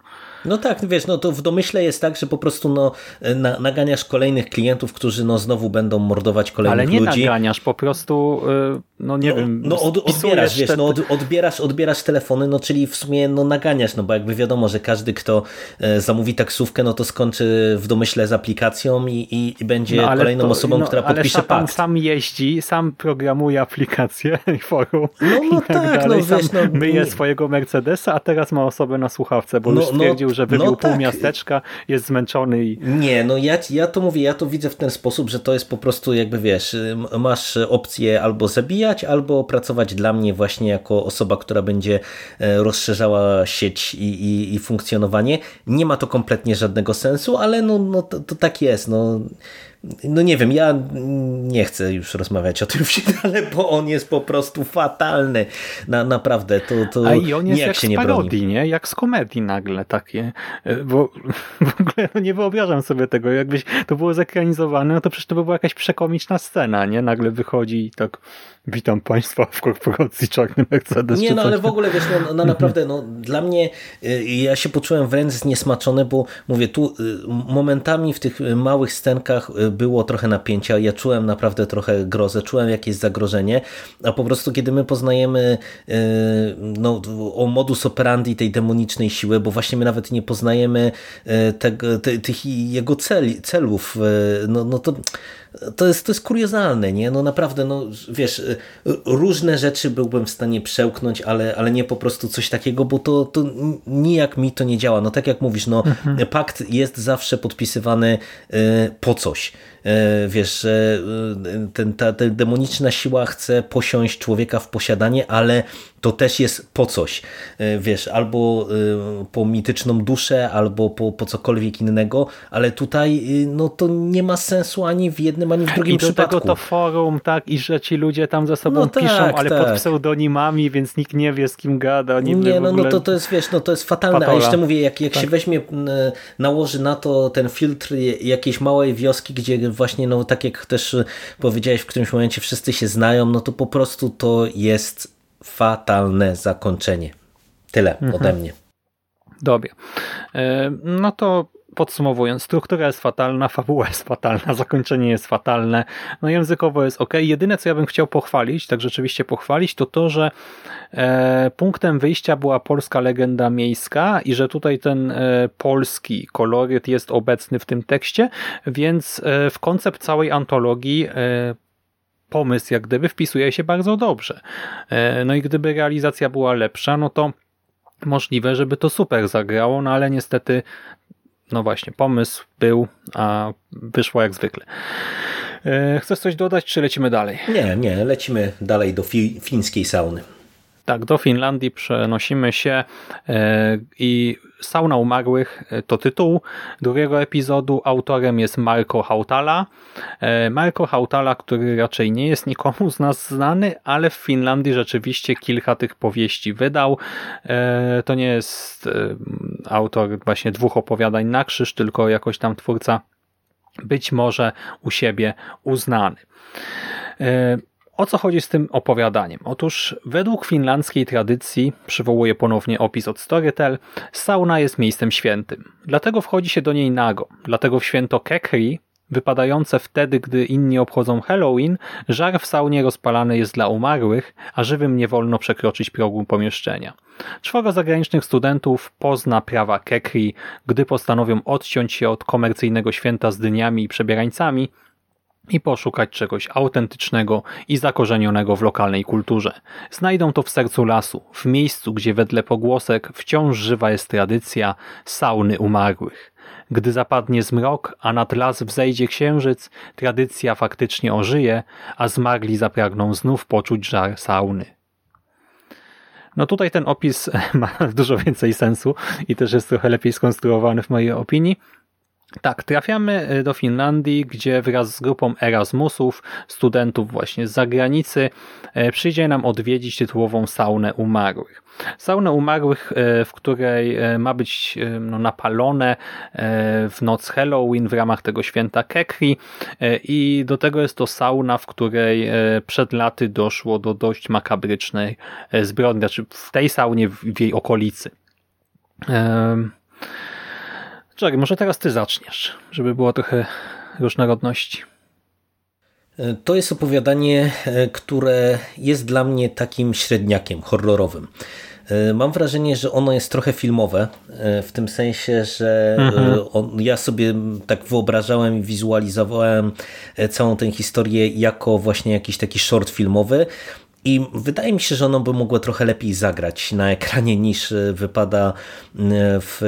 No tak, wiesz, no to w domyśle jest tak, że po prostu no, na, naganiasz kolejnych klientów, którzy no znowu będą mordować kolejnych ludzi. Ale nie naganiasz, po prostu, y, no nie no, wiem. No od, odbierasz, wiesz, no od, odbierasz, odbierasz telefony, no czyli w sumie no naganiasz, no bo jakby wiadomo, że każdy, kto e, zamówi taksówkę, no to skończy w domyśle z aplikacją i, i, i będzie no, kolejną to, osobą, no, która podpisze ale pakt. sam jeździ, sam programuje aplikację i forum no, no i tak, tak dalej. No, wiesz, no, myje swojego Mercedesa, a teraz ma osobę na słuchawce, bo no, już no, stwierdził, że wybił no, pół tak. miasteczka, jest zmęczony i... Nie, no ja, ja to mówię, ja to widzę w ten sposób, że to jest po prostu jakby wiesz, masz opcję albo zabijać, albo pracować dla mnie właśnie jako osoba, która będzie e, rozszerzała sieć i, i, i funkcjonowanie. Nie ma to kompletnie żadnego sensu, ale no, no to, to tak jest, no no nie wiem, ja nie chcę już rozmawiać o tym finale, bo on jest po prostu fatalny. Na, naprawdę, to, to A i on jest jak się z parodii, nie, Jak z komedii nagle takie. E, bo w ogóle no nie wyobrażam sobie tego. Jakbyś to było zekranizowane, no to przecież to by była jakaś przekomiczna scena, nie? Nagle wychodzi i tak witam Państwa w korporacji Czarny Mercedes. Nie, no ale w ogóle wiesz, no, no naprawdę, no dla mnie y, ja się poczułem wręcz zniesmaczony, bo mówię, tu y, momentami w tych małych scenkach y, było trochę napięcia, ja czułem naprawdę trochę grozę, czułem jakieś zagrożenie, a po prostu kiedy my poznajemy no, o modus operandi tej demonicznej siły, bo właśnie my nawet nie poznajemy tego, tych jego celi, celów, no, no to to jest, to jest kuriozalne, nie? No naprawdę, no wiesz, różne rzeczy byłbym w stanie przełknąć, ale, ale nie po prostu coś takiego, bo to, to nijak mi to nie działa. No tak jak mówisz, no mhm. pakt jest zawsze podpisywany y, po coś. E, wiesz, że ten, ta, ta demoniczna siła chce posiąść człowieka w posiadanie, ale to też jest po coś, wiesz, albo po mityczną duszę, albo po, po cokolwiek innego, ale tutaj no to nie ma sensu ani w jednym, ani w drugim I do przypadku. tego to forum, tak, i że ci ludzie tam ze sobą no piszą, tak, ale tak. pod pseudonimami, więc nikt nie wie z kim gada. Nie, nie no, no to, to jest, wiesz, no to jest fatalne, Patola. a jeszcze mówię, jak, jak tak. się weźmie, nałoży na to ten filtr jakiejś małej wioski, gdzie właśnie, no tak jak też powiedziałeś, w którymś momencie wszyscy się znają, no to po prostu to jest fatalne zakończenie. Tyle mhm. ode mnie. Dobrze. E, no to podsumowując, struktura jest fatalna, fabuła jest fatalna, zakończenie jest fatalne, no językowo jest ok. Jedyne, co ja bym chciał pochwalić, tak rzeczywiście pochwalić, to to, że e, punktem wyjścia była polska legenda miejska i że tutaj ten e, polski koloryt jest obecny w tym tekście, więc e, w koncept całej antologii e, pomysł jak gdyby wpisuje się bardzo dobrze. E, no i gdyby realizacja była lepsza, no to możliwe, żeby to super zagrało, no ale niestety no właśnie, pomysł był, a wyszło jak zwykle. E, chcesz coś dodać, czy lecimy dalej? Nie, nie, lecimy dalej do fi fińskiej sauny. Tak, do Finlandii przenosimy się e, i Sauna Umarłych e, to tytuł drugiego epizodu. Autorem jest Marko Hautala. E, Marko Hautala, który raczej nie jest nikomu z nas znany, ale w Finlandii rzeczywiście kilka tych powieści wydał. To nie jest autor właśnie dwóch opowiadań na krzyż, tylko jakoś tam twórca być może u siebie uznany. O co chodzi z tym opowiadaniem? Otóż według finlandzkiej tradycji, przywołuję ponownie opis od Storytel, sauna jest miejscem świętym. Dlatego wchodzi się do niej nago. Dlatego w święto Kekri, wypadające wtedy, gdy inni obchodzą Halloween, żar w saunie rozpalany jest dla umarłych, a żywym nie wolno przekroczyć progu pomieszczenia. Czworo zagranicznych studentów pozna prawa Kekri, gdy postanowią odciąć się od komercyjnego święta z dyniami i przebierańcami i poszukać czegoś autentycznego i zakorzenionego w lokalnej kulturze. Znajdą to w sercu lasu, w miejscu, gdzie wedle pogłosek wciąż żywa jest tradycja sauny umarłych. Gdy zapadnie zmrok, a nad las wzejdzie księżyc, tradycja faktycznie ożyje, a zmarli zapragną znów poczuć żar sauny. No tutaj ten opis ma dużo więcej sensu i też jest trochę lepiej skonstruowany w mojej opinii. Tak, trafiamy y, do Finlandii, gdzie wraz z grupą Erasmusów, studentów właśnie z zagranicy, y, przyjdzie nam odwiedzić tytułową saunę umarłych. Saunę umarłych, y, w której ma być no, napalone w noc Halloween w ramach tego święta Kekri i do tego jest to sauna, w której przed laty doszło do dość makabrycznej zbrodni, znaczy w tej saunie w jej okolicy. Czekaj, może teraz ty zaczniesz, żeby było trochę różnorodności. E, to jest opowiadanie, e, które jest dla mnie takim średniakiem horrorowym. E, mam wrażenie, że ono jest trochę filmowe, w tym sensie, że mhm. on, ja sobie tak wyobrażałem i wizualizowałem całą tę historię jako właśnie jakiś taki short filmowy, i wydaje mi się, że ono by mogło trochę lepiej zagrać na ekranie niż e, wypada e, w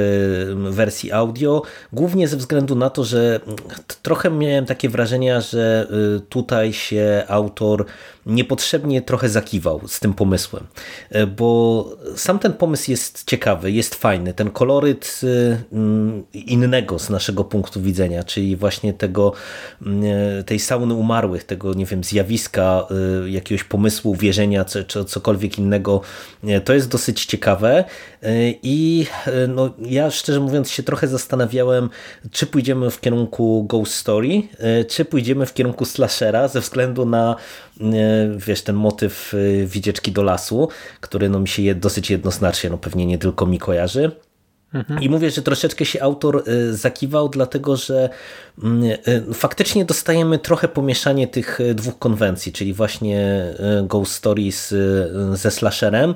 wersji audio. Głównie ze względu na to, że trochę miałem takie wrażenia, że e, tutaj się autor niepotrzebnie trochę zakiwał z tym pomysłem, bo sam ten pomysł jest ciekawy, jest fajny. Ten koloryt innego z naszego punktu widzenia, czyli właśnie tego, tej sauny umarłych, tego nie wiem, zjawiska, jakiegoś pomysłu wierzenia czy cokolwiek innego, to jest dosyć ciekawe i no, ja szczerze mówiąc się trochę zastanawiałem, czy pójdziemy w kierunku Ghost Story, czy pójdziemy w kierunku slashera ze względu na wiesz, ten motyw widzieczki do lasu, który no, mi się dosyć jednoznacznie, no pewnie nie tylko mi kojarzy. Mhm. I mówię, że troszeczkę się autor y, zakiwał, dlatego że mm, y, faktycznie dostajemy trochę pomieszanie tych y, dwóch konwencji, czyli właśnie Ghost Stories ze slasherem,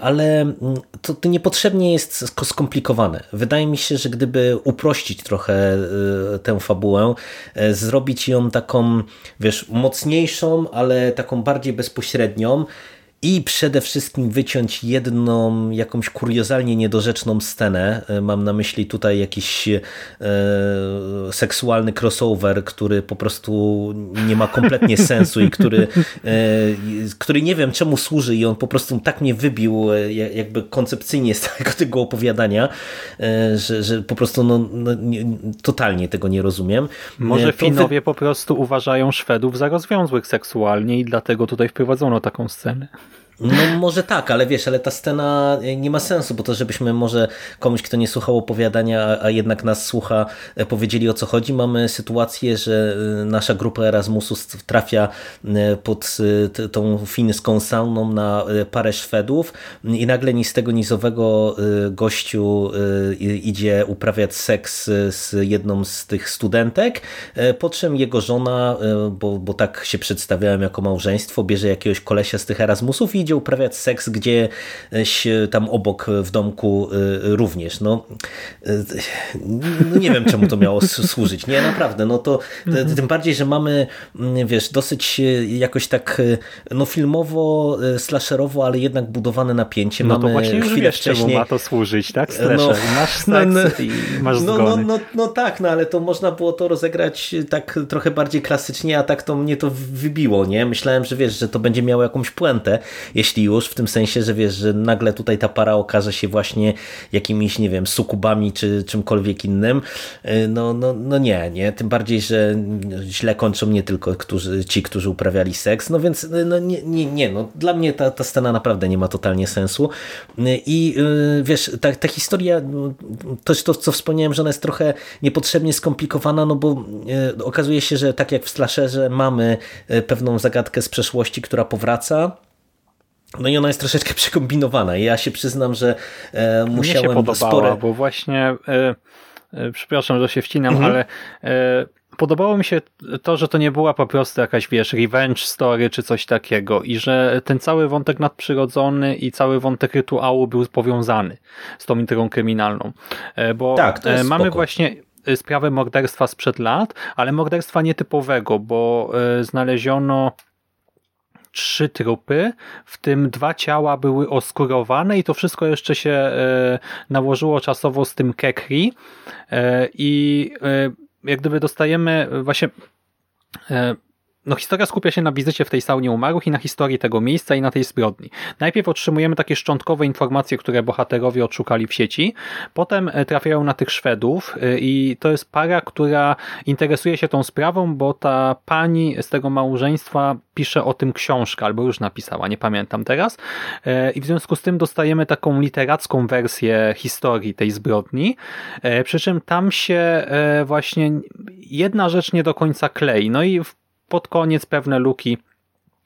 ale mm, to, to niepotrzebnie jest skomplikowane. Wydaje mi się, że gdyby uprościć trochę tę fabułę, zrobić ją taką, wiesz, mocniejszą, ale taką bardziej bezpośrednią, i przede wszystkim wyciąć jedną jakąś kuriozalnie niedorzeczną scenę. E, mam na myśli tutaj jakiś e, seksualny crossover, który po prostu nie ma kompletnie sensu i który, e, który nie wiem czemu służy i on po prostu tak mnie wybił e, jakby koncepcyjnie z całego tego opowiadania, e, że, że po prostu no, no nie, totalnie tego nie rozumiem. Może Finowie wy... po prostu uważają Szwedów za rozwiązłych seksualnie i dlatego tutaj wprowadzono taką scenę. No może tak, ale wiesz, ale ta scena e, nie ma sensu, bo to żebyśmy może komuś, kto nie słuchał opowiadania, a jednak nas słucha, e, powiedzieli o co chodzi. Mamy sytuację, że e, nasza grupa Erasmusu trafia pod tą fińską sauną na parę Szwedów i nagle ni z tego nizowego gościu idzie uprawiać seks z jedną z tych studentek, po czym jego żona, bo, bo tak się przedstawiałem jako małżeństwo, bierze jakiegoś kolesia z tych Erasmusów i idzie uprawiać seks gdzieś tam obok w domku y, również. No, no nie wiem, czemu to miało służyć. Nie, naprawdę. No to mhm. tym bardziej, że mamy, wiesz, dosyć jakoś tak no filmowo, slasherowo, ale jednak budowane napięcie. No mamy to właśnie już wiesz, wcześniej... czemu ma to służyć, tak? Slasher. No, masz seks no, no, i masz no, no, no, no tak, no ale to można było to rozegrać tak trochę bardziej klasycznie, a tak to mnie to wybiło, nie? Myślałem, że wiesz, że to będzie miało jakąś puentę jeśli już, w tym sensie, że wiesz, że nagle tutaj ta para okaże się właśnie jakimiś, nie wiem, sukubami czy czymkolwiek innym, no, no, no nie, nie, tym bardziej, że źle kończą nie tylko którzy, ci, którzy uprawiali seks, no więc no nie, nie, nie no, dla mnie ta, ta scena naprawdę nie ma totalnie sensu. I wiesz, ta, ta historia, to, to co wspomniałem, że ona jest trochę niepotrzebnie skomplikowana, no bo okazuje się, że tak jak w slasherze mamy pewną zagadkę z przeszłości, która powraca, no i ona jest troszeczkę przekombinowana. Ja się przyznam, że e, musiałem Mnie się podobała, spore... bo właśnie e, e, przepraszam, że się wcinam, mhm. ale e, podobało mi się to, że to nie była po prostu jakaś, wiesz, revenge story czy coś takiego i że ten cały wątek nadprzyrodzony i cały wątek rytuału był powiązany z tą intrygą kryminalną. E, bo tak, e, mamy spoko. właśnie sprawę morderstwa sprzed lat, ale morderstwa nietypowego, bo znaleziono trzy trupy, w tym dwa ciała były oskurowane i to wszystko jeszcze się e, nałożyło czasowo z tym Kekri. E, i e, jak gdyby dostajemy właśnie no historia skupia się na wizycie w tej saunie umarłych i na historii tego miejsca i na tej zbrodni. Najpierw otrzymujemy takie szczątkowe informacje, które bohaterowie odszukali w sieci, potem e, trafiają na tych Szwedów e, i to jest para, która interesuje się tą sprawą, bo ta pani z tego małżeństwa pisze o tym książkę, albo już napisała, nie pamiętam teraz. E, I w związku z tym dostajemy taką literacką wersję historii tej zbrodni, przy czym tam się właśnie jedna rzecz nie do końca klei. No i w pod koniec pewne luki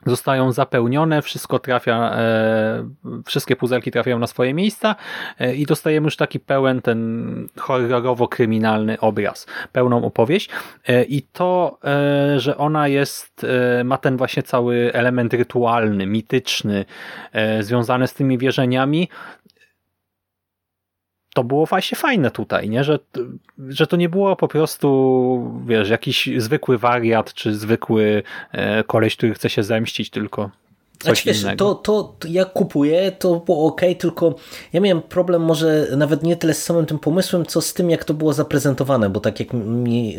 zostają zapełnione, wszystko trafia, e, wszystkie puzelki trafiają na swoje miejsca e, i dostajemy już taki pełen ten horrorowo-kryminalny obraz, pełną opowieść. E, i to, że ona jest, ma ten właśnie cały element rytualny, mityczny, związany z tymi wierzeniami, to było właśnie fajne tutaj, nie? Że, że to nie było po prostu, wiesz, jakiś zwykły wariat, czy zwykły e, koleś, który chce się zemścić, tylko coś wiesz, innego. To, to, to jak kupuję, to było ok, tylko ja miałem problem może nawet nie tyle z samym tym pomysłem, co z tym, jak to było zaprezentowane, bo tak jak mi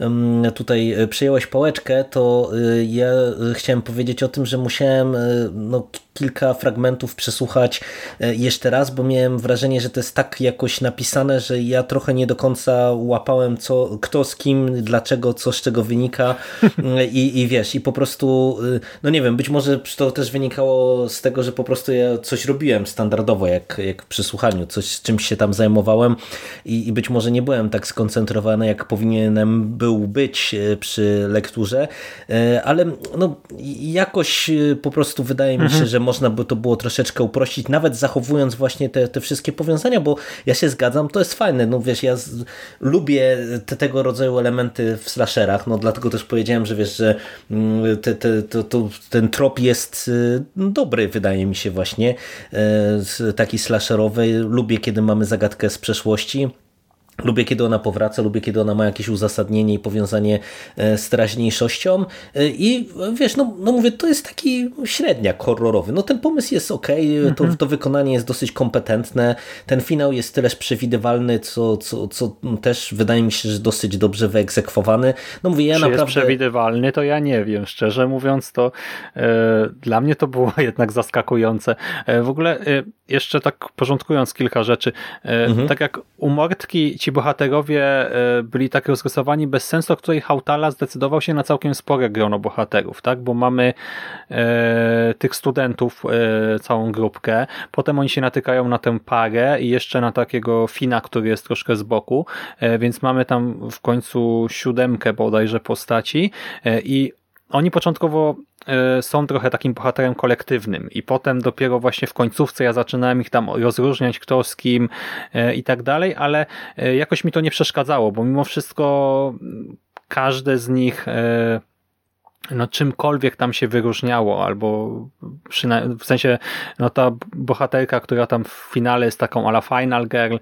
e, tutaj przyjęłaś pałeczkę, to e, ja chciałem powiedzieć o tym, że musiałem no, kilka fragmentów przesłuchać e, jeszcze raz, bo miałem wrażenie, że to jest tak jakoś napisane, że ja trochę nie do końca łapałem co, kto z kim, dlaczego, co z czego wynika i, i wiesz, i po prostu, e, no nie wiem, być może to też wynikało z tego, że po prostu ja coś robiłem standardowo, jak, jak przy słuchaniu, coś czymś się tam zajmowałem i, i być może nie byłem tak skoncentrowany, jak powinienem był być e, przy lekturze, ale no jakoś po prostu wydaje mi się, mhm. że można by to było troszeczkę uprościć, nawet zachowując właśnie te, te wszystkie powiązania, bo ja się zgadzam, to jest fajne, no wiesz, ja z, lubię te, tego rodzaju elementy w slasherach, no dlatego też powiedziałem, że wiesz, że mm, te, te, to, to, ten trop jest y, dobry, wydaje mi się właśnie, y, taki slasherowy, lubię kiedy mamy zagadkę z przeszłości, Lubię, kiedy ona powraca, lubię, kiedy ona ma jakieś uzasadnienie i powiązanie e, z teraźniejszością e, i wiesz, no, no mówię, to jest taki średniak horrorowy. No ten pomysł jest ok, mhm. to, to wykonanie jest dosyć kompetentne, ten finał jest tyleż przewidywalny, co, co, co też wydaje mi się, że dosyć dobrze wyegzekwowany. No mówię, ja Czy naprawdę... jest przewidywalny, to ja nie wiem, szczerze mówiąc, to e, dla mnie to było jednak zaskakujące. E, w ogóle e, jeszcze tak porządkując kilka rzeczy, e, mhm. tak jak u Mortki ci bohaterowie e, byli tak rozrysowani bez sensu, o której Hautala zdecydował się na całkiem spore grono bohaterów, tak? Bo mamy e, tych studentów, e, całą grupkę, potem oni się natykają na tę parę i jeszcze na takiego Fina, który jest troszkę z boku, e, więc mamy tam w końcu siódemkę bodajże postaci. E, i oni początkowo e, są trochę takim bohaterem kolektywnym i potem dopiero właśnie w końcówce ja zaczynałem ich tam rozróżniać kto z kim e, i tak dalej, ale e, jakoś mi to nie przeszkadzało, bo mimo wszystko każde z nich no czymkolwiek tam się wyróżniało, albo w sensie no ta bohaterka, która tam w finale jest taką ala final girl,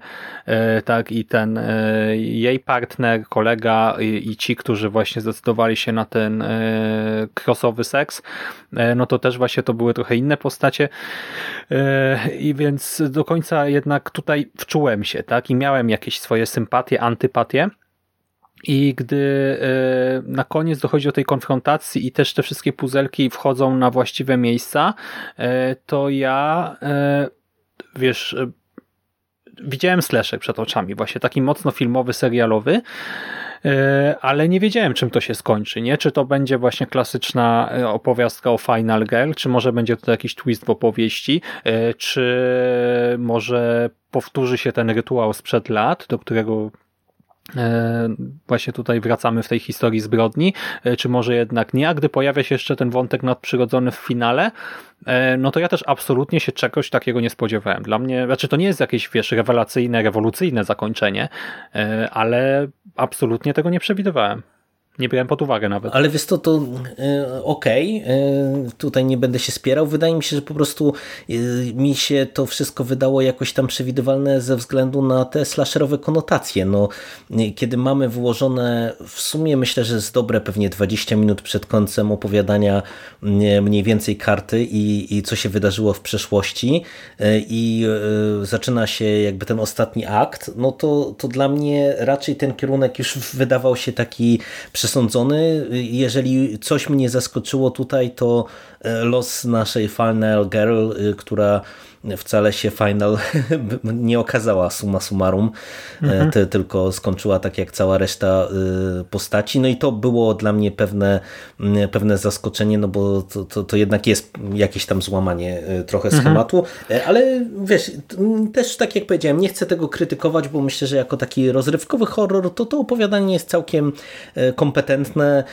e, tak i ten e, jej partner, kolega i, i, ci, którzy właśnie zdecydowali się na ten e, crossowy seks, no to też właśnie to były trochę inne postacie. I więc do końca jednak tutaj wczułem się, tak i miałem jakieś swoje sympatie, antypatie, I gdy na koniec dochodzi do tej konfrontacji i też te wszystkie puzelki wchodzą na właściwe miejsca, to ja wiesz, widziałem slasher przed oczami, właśnie taki mocno filmowy, serialowy, e, ale nie wiedziałem, czym to się skończy, nie? Czy to będzie właśnie klasyczna e, opowiastka o Final Girl, czy może będzie to jakiś twist w opowieści, e, czy może powtórzy się ten rytuał sprzed lat, do którego właśnie tutaj wracamy w tej historii zbrodni, czy może jednak nie, a gdy pojawia się jeszcze ten wątek nadprzyrodzony w finale, E, no to ja też absolutnie się czegoś takiego nie spodziewałem. Dla mnie, znaczy to nie jest jakieś, wiesz, rewelacyjne, rewolucyjne zakończenie, e, ale absolutnie tego nie przewidywałem. Nie brałem pod uwagę nawet. Ale wiesz to, to e, okej, okay. E, tutaj nie będę się spierał. Wydaje mi się, że po prostu e, mi się to wszystko wydało jakoś tam przewidywalne ze względu na te slasherowe konotacje. No, kiedy mamy wyłożone w sumie myślę, że z dobre pewnie 20 minut przed końcem opowiadania mniej więcej karty i, i co się wydarzyło w przeszłości i zaczyna się jakby ten ostatni akt, no to, to dla mnie raczej ten kierunek już wydawał się taki przesądzony. Jeżeli coś mnie zaskoczyło tutaj, to e, los naszej Final Girl, y, która wcale się final nie okazała summa summarum, e, mhm. ty, tylko skończyła tak jak cała reszta y, postaci. No i to było dla mnie pewne, pewne zaskoczenie, no bo to, to, to jednak jest jakieś tam złamanie e, trochę mhm. schematu, mhm. ale wiesz, też tak jak powiedziałem, nie chcę tego krytykować, bo myślę, że jako taki rozrywkowy horror, to to opowiadanie jest całkiem kompetentne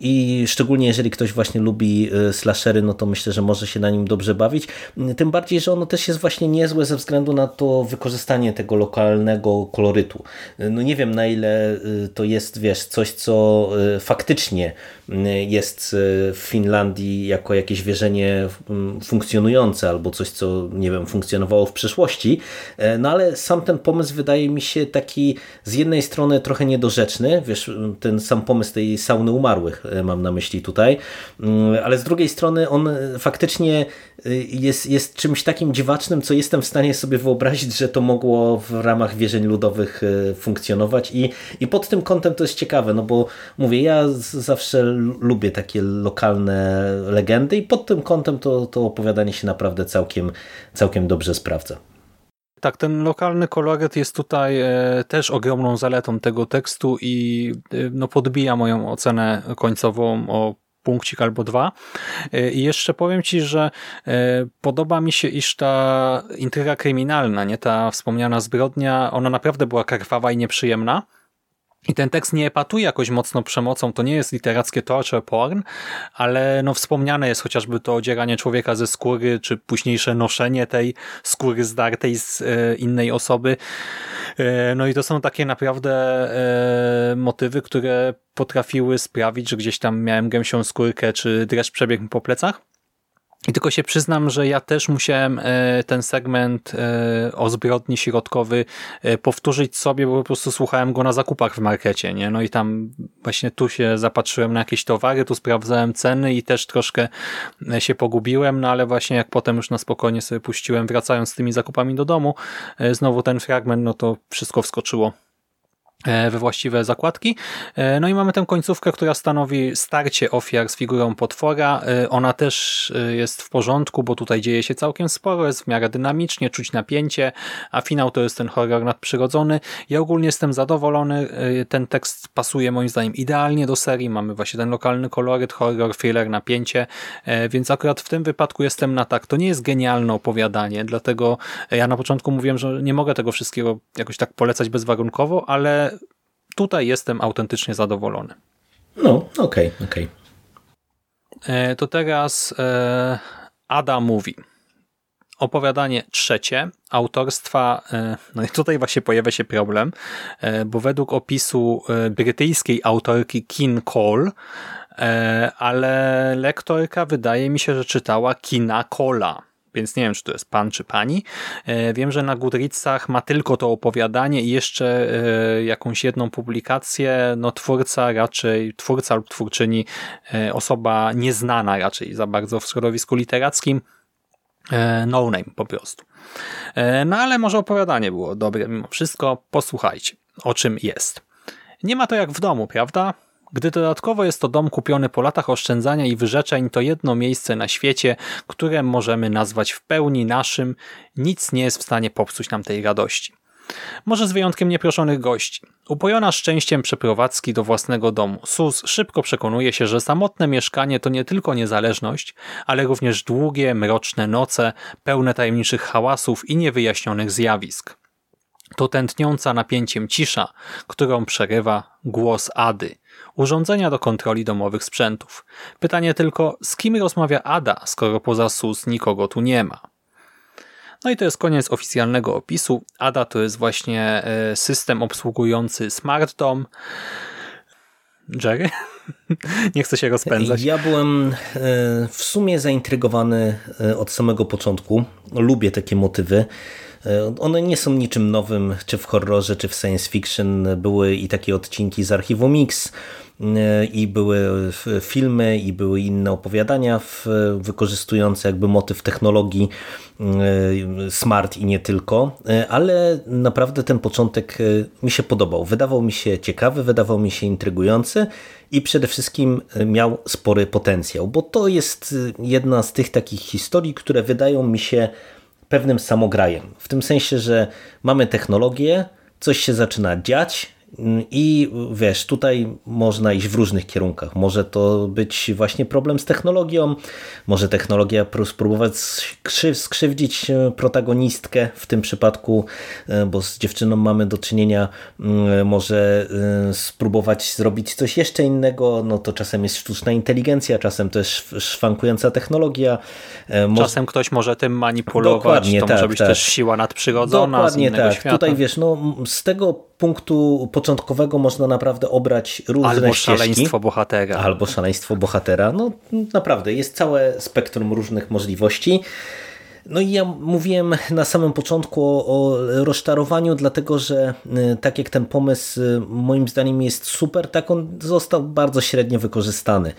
i szczególnie jeżeli ktoś właśnie lubi slashery, no to myślę, że może się na nim dobrze bawić. Tym bardziej bardziej, że ono też jest właśnie niezłe ze względu na to wykorzystanie tego lokalnego kolorytu. No nie wiem na ile y, to jest, wiesz, coś co y, faktycznie y, jest w Finlandii jako jakieś wierzenie mm, funkcjonujące albo coś, co nie wiem, funkcjonowało w przeszłości, no ale sam ten pomysł wydaje mi się taki z jednej strony trochę niedorzeczny, wiesz, ten sam pomysł tej sauny umarłych mam na myśli tutaj, ale z drugiej strony on faktycznie jest, jest czymś czymś takim dziwacznym, co jestem w stanie sobie wyobrazić, że to mogło w ramach wierzeń ludowych e, funkcjonować i, i pod tym kątem to jest ciekawe, no bo mówię, ja zawsze lubię takie lokalne legendy i pod tym kątem to, to opowiadanie się naprawdę całkiem, całkiem dobrze sprawdza. Tak, ten lokalny koloryt jest tutaj e, też ogromną zaletą tego tekstu i e, no, podbija moją ocenę końcową o punkcik albo dwa. E, I jeszcze powiem Ci, że e, podoba mi się, iż ta intryga kryminalna, nie ta wspomniana zbrodnia, ona naprawdę była krwawa i nieprzyjemna. I ten tekst nie epatuje jakoś mocno przemocą, to nie jest literackie torture porn, ale no wspomniane jest chociażby to odzieranie człowieka ze skóry, czy późniejsze noszenie tej skóry zdartej z e, innej osoby. E, no i to są takie naprawdę e, motywy, które potrafiły sprawić, że gdzieś tam miałem gęsią skórkę, czy dreszcz przebiegł po plecach. I tylko się przyznam, że ja też musiałem e, ten segment e, o zbrodni środkowy e, powtórzyć sobie, bo po prostu słuchałem go na zakupach w markecie, nie? No i tam właśnie tu się zapatrzyłem na jakieś towary, tu sprawdzałem ceny i też troszkę się pogubiłem, no ale właśnie jak potem już na spokojnie sobie puściłem, wracając z tymi zakupami do domu, znowu ten fragment, no to wszystko wskoczyło we właściwe zakładki. E, no i mamy tę końcówkę, która stanowi starcie ofiar z figurą potwora. E, ona też jest w porządku, bo tutaj dzieje się całkiem sporo, jest w miarę dynamicznie, czuć napięcie, a finał to jest ten horror nadprzyrodzony. Ja ogólnie jestem zadowolony, ten tekst pasuje moim zdaniem idealnie do serii, mamy właśnie ten lokalny koloryt, horror, thriller, napięcie, więc akurat w tym wypadku jestem na tak. To nie jest genialne opowiadanie, dlatego ja na początku mówiłem, że nie mogę tego wszystkiego jakoś tak polecać bezwarunkowo, ale tutaj jestem autentycznie zadowolony. No, okej, okay, okej. Okay. E, to teraz e, Ada mówi. Opowiadanie trzecie, autorstwa, e, no i tutaj właśnie pojawia się problem, bo według opisu brytyjskiej autorki Kin Cole, ale lektorka wydaje mi się, że czytała Kina Cola więc nie wiem, czy to jest pan czy pani. E, wiem, że na Goodreadsach ma tylko to opowiadanie i jeszcze e, jakąś jedną publikację. No twórca raczej, twórca lub twórczyni, e, osoba nieznana raczej za bardzo w środowisku literackim. No name po prostu. No ale może opowiadanie było dobre mimo wszystko. Posłuchajcie, o czym jest. Nie ma to jak w domu, prawda? Gdy dodatkowo jest to dom kupiony po latach oszczędzania i wyrzeczeń, to jedno miejsce na świecie, które możemy nazwać w pełni naszym, nic nie jest w stanie popsuć nam tej radości. Może z wyjątkiem nieproszonych gości. Upojona szczęściem przeprowadzki do własnego domu, Sus szybko przekonuje się, że samotne mieszkanie to nie tylko niezależność, ale również długie, mroczne noce, pełne tajemniczych hałasów i niewyjaśnionych zjawisk. To tętniąca napięciem cisza, którą przerywa głos Ady, urządzenia do kontroli domowych sprzętów. Pytanie tylko, z kim rozmawia Ada, skoro poza SUS nikogo tu nie ma? No i to jest koniec oficjalnego opisu. ADA to jest właśnie e, system obsługujący Smart Dom. Jerry? Nie chcę się rozpędzać. Ja byłem e, w sumie zaintrygowany e, od samego początku. Lubię takie motywy. One nie są niczym nowym, czy w horrorze, czy w science fiction. Były i takie odcinki z archiwum Mix, i były filmy, i były inne opowiadania wykorzystujące jakby motyw technologii e, smart i nie tylko, e, ale naprawdę ten początek e, mi się podobał. Wydawał mi się ciekawy, wydawał mi się intrygujący i przede wszystkim miał spory potencjał, bo to jest jedna z tych takich historii, które wydają mi się pewnym samograjem. W tym sensie, że mamy technologię, coś się zaczyna dziać, i wiesz, tutaj można iść w różnych kierunkach. Może to być właśnie problem z technologią, może technologia spróbować skrzywdzić e, protagonistkę w tym przypadku, e, bo z dziewczyną mamy do czynienia, może e, spróbować zrobić coś jeszcze innego. No to czasem jest sztuczna inteligencja, czasem też szwankująca technologia. Czasem ktoś może tym manipulować, Dokładnie, to tak, może być tak. też siła nadprzyrodzona Dokładnie tak. świata. Tutaj wiesz, no z tego punktu początkowego można naprawdę obrać różne Albo ścieżki. szaleństwo bohatera. Albo szaleństwo bohatera. No naprawdę, jest całe spektrum różnych możliwości. No i ja mówiłem na samym początku o, o rozczarowaniu, dlatego że y, tak jak ten pomysł y, moim zdaniem jest super, tak on został bardzo średnio wykorzystany.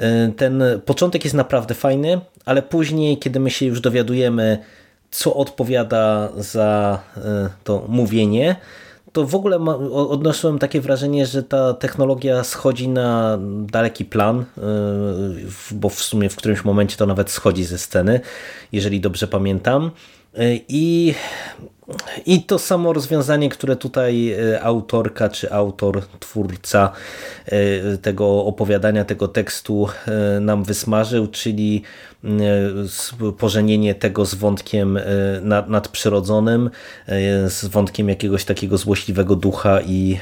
Y, ten początek jest naprawdę fajny, ale później, kiedy my się już dowiadujemy, co odpowiada za to mówienie, to w ogóle odniosłem takie wrażenie, że ta technologia schodzi na daleki plan, y, bo w sumie w którymś momencie to nawet schodzi ze sceny, jeżeli dobrze pamiętam. Y, I i to samo rozwiązanie, które tutaj e, autorka czy autor, twórca e, tego opowiadania, tego tekstu e, nam wysmażył, czyli pożenienie tego z wątkiem nadprzyrodzonym, z wątkiem jakiegoś takiego złośliwego ducha i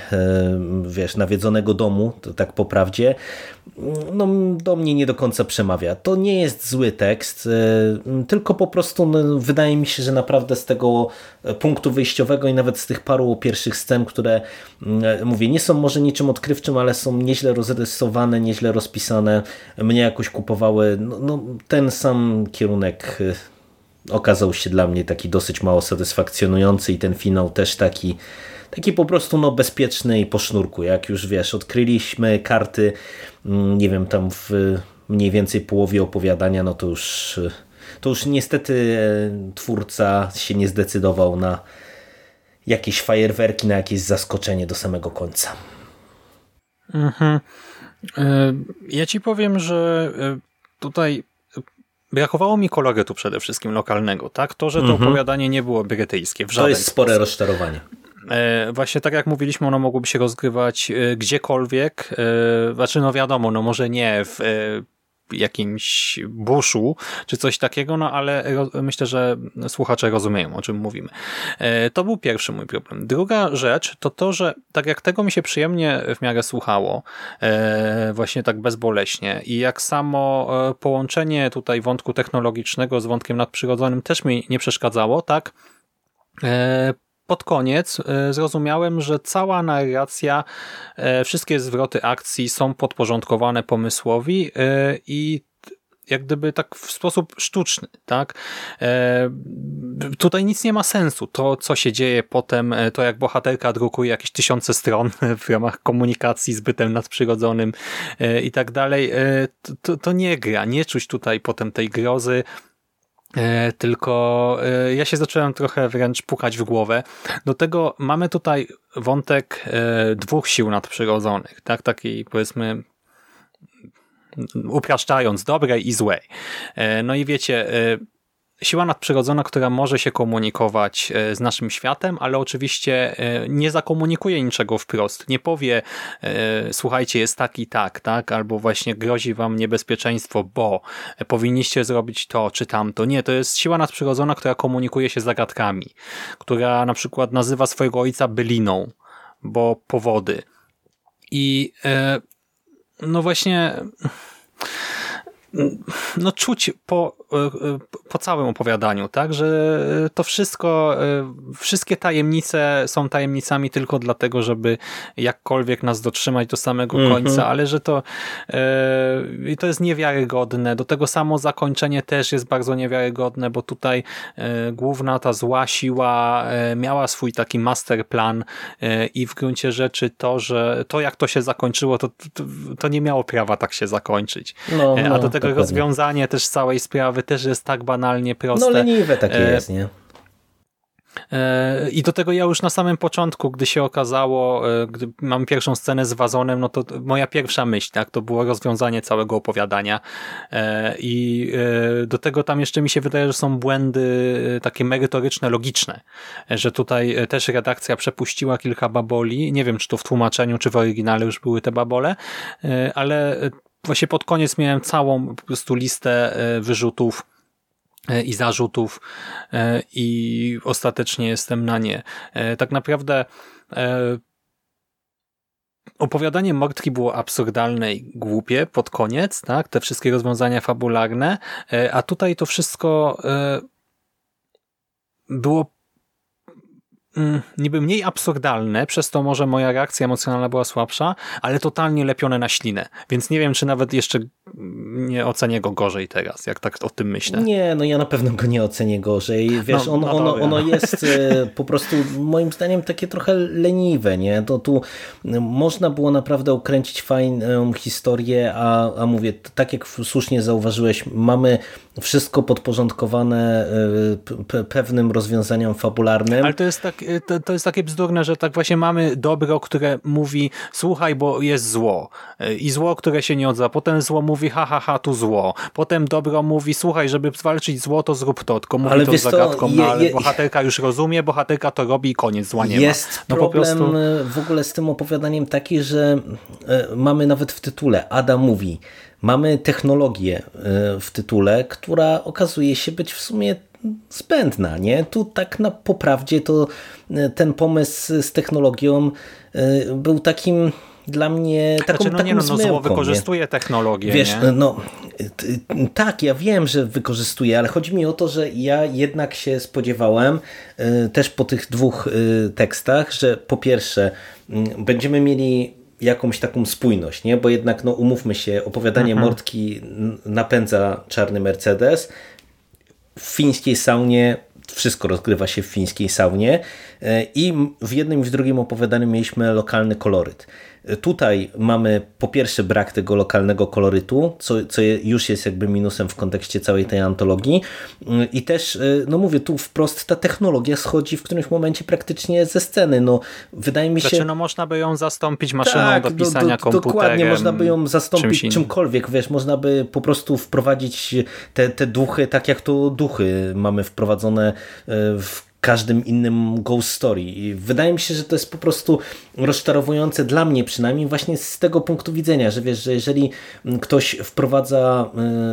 wiesz, nawiedzonego domu, tak po prawdzie, no, do mnie nie do końca przemawia. To nie jest zły tekst, tylko po prostu no, wydaje mi się, że naprawdę z tego punktu wyjściowego i nawet z tych paru pierwszych scen, które mm, mówię, nie są może niczym odkrywczym, ale są nieźle rozrysowane, nieźle rozpisane, mnie jakoś kupowały. No, no, ten sam kierunek y, okazał się dla mnie taki dosyć mało satysfakcjonujący i ten finał też taki taki po prostu no, bezpieczny i po sznurku. Jak już wiesz, odkryliśmy karty, mm, nie wiem, tam w mniej więcej połowie opowiadania, no to już to już niestety e, twórca się nie zdecydował na jakieś fajerwerki, na jakieś zaskoczenie do samego końca. Mhm. E, ja ci powiem, że e, tutaj brakowało mi kolorytu przede wszystkim lokalnego, tak? To, że to mhm. opowiadanie nie było brytyjskie w żaden To jest spore sposób. rozczarowanie. Właśnie tak jak mówiliśmy, ono mogłoby się rozgrywać gdziekolwiek. Znaczy, no wiadomo, no może nie w jakimś buszu, czy coś takiego, no ale myślę, że słuchacze rozumieją, o czym mówimy. E, to był pierwszy mój problem. Druga rzecz to to, że tak jak tego mi się przyjemnie w miarę słuchało, e, właśnie tak bezboleśnie i jak samo e, połączenie tutaj wątku technologicznego z wątkiem nadprzyrodzonym też mi nie przeszkadzało, tak pod koniec e, zrozumiałem, że cała narracja, e, wszystkie zwroty akcji są podporządkowane pomysłowi e, i jak gdyby tak w sposób sztuczny, tak? tutaj nic nie ma sensu. To, co się dzieje potem, to jak bohaterka drukuje jakieś tysiące stron w ramach komunikacji z bytem nadprzyrodzonym i tak dalej, to, to nie gra. Nie czuć tutaj potem tej grozy E, tylko e, ja się zacząłem trochę wręcz pukać w głowę. Do tego mamy tutaj wątek e, dwóch sił nadprzyrodzonych, tak? Taki powiedzmy upraszczając, dobrej i złej. No i wiecie, siła nadprzyrodzona, która może się komunikować e, z naszym światem, ale oczywiście e, nie zakomunikuje niczego wprost. Nie powie, e, słuchajcie, jest tak i tak, tak, albo właśnie grozi wam niebezpieczeństwo, bo powinniście zrobić to czy tamto. Nie, to jest siła nadprzyrodzona, która komunikuje się zagadkami, która na przykład nazywa swojego ojca byliną, bo powody. I no właśnie no czuć po, po całym opowiadaniu, tak, że to wszystko, e, wszystkie tajemnice są tajemnicami tylko dlatego, żeby jakkolwiek nas dotrzymać do samego mm -hmm. końca, ale że to i to jest niewiarygodne. Do tego samo zakończenie też jest bardzo niewiarygodne, bo tutaj e, główna ta zła siła miała swój taki masterplan i w gruncie rzeczy to, że to jak to się zakończyło, to, to, to nie miało prawa tak się zakończyć. No, no, A do tego tego Dokładnie. rozwiązanie też całej sprawy też jest tak banalnie proste. No leniwe takie e, jest, nie? E, I do tego ja już na samym początku, gdy się okazało, e, gdy mam pierwszą scenę z wazonem, no to moja pierwsza myśl, tak, to było rozwiązanie całego opowiadania. I do tego tam jeszcze mi się wydaje, że są błędy takie merytoryczne, logiczne, że tutaj też redakcja przepuściła kilka baboli. Nie wiem, czy to w tłumaczeniu, czy w oryginale już były te babole, ale właśnie pod koniec miałem całą po prostu listę e, wyrzutów e, i zarzutów e, i ostatecznie jestem na nie. Tak naprawdę opowiadanie Mordki było absurdalne i głupie pod koniec, tak? Te wszystkie rozwiązania fabularne, a tutaj to wszystko było niby mniej absurdalne, przez to może moja reakcja emocjonalna była słabsza, ale totalnie lepione na ślinę. Więc nie wiem, czy nawet jeszcze nie ocenię go gorzej teraz, jak tak o tym myślę. Nie, no ja na pewno go nie ocenię gorzej. Wiesz, no, on, no ono, ono jest e, po prostu moim zdaniem takie trochę leniwe, nie? To tu można było naprawdę ukręcić fajną historię, a, a mówię, tak jak słusznie zauważyłeś, mamy wszystko podporządkowane e, pewnym rozwiązaniom fabularnym. Ale to jest, tak, e, to, to, jest takie bzdurne, że tak właśnie mamy dobro, które mówi słuchaj, bo jest zło i zło, które się nie odzywa. Potem zło mówi ha, ha, ha, tu zło. Potem dobro mówi, słuchaj, żeby zwalczyć zło, to zrób to. Tylko mówi ale to z zagadką, je, no, ale bohaterka już rozumie, bohaterka to robi i koniec, zła nie jest ma. No problem prostu... w ogóle z tym opowiadaniem taki, że e, mamy nawet w tytule Ada mówi, mamy technologię e, w tytule, która okazuje się być w sumie zbędna, nie? Tu tak na poprawdzie to e, ten pomysł z technologią był takim dla mnie taką, znaczy, no taką nie, no, no zło wykorzystuje nie? technologię. Wiesz, nie? no tak, ja wiem, że wykorzystuje, ale chodzi mi o to, że ja jednak się spodziewałem y, też po tych dwóch y, tekstach, że po pierwsze y, będziemy mieli jakąś taką spójność, nie? bo jednak no, umówmy się, opowiadanie mhm. Mordki napędza czarny Mercedes, w fińskiej saunie wszystko rozgrywa się w fińskiej saunie i w jednym i w drugim opowiadaniu mieliśmy lokalny koloryt. Tutaj mamy po pierwsze brak tego lokalnego kolorytu, co, co już jest jakby minusem w kontekście całej tej antologii i też, y, no mówię, tu wprost ta technologia schodzi w którymś momencie praktycznie ze sceny. No, wydaje mi się... Znaczy, no można by ją zastąpić maszyną tak, do pisania do, do, komputerem. Dokładnie, można by ją zastąpić czymś czymkolwiek, wiesz, można by po prostu wprowadzić te, te duchy, tak jak to duchy mamy wprowadzone y, w każdym innym ghost story. I wydaje mi się, że to jest po prostu rozczarowujące dla mnie przynajmniej właśnie z tego punktu widzenia, że wiesz, że jeżeli ktoś wprowadza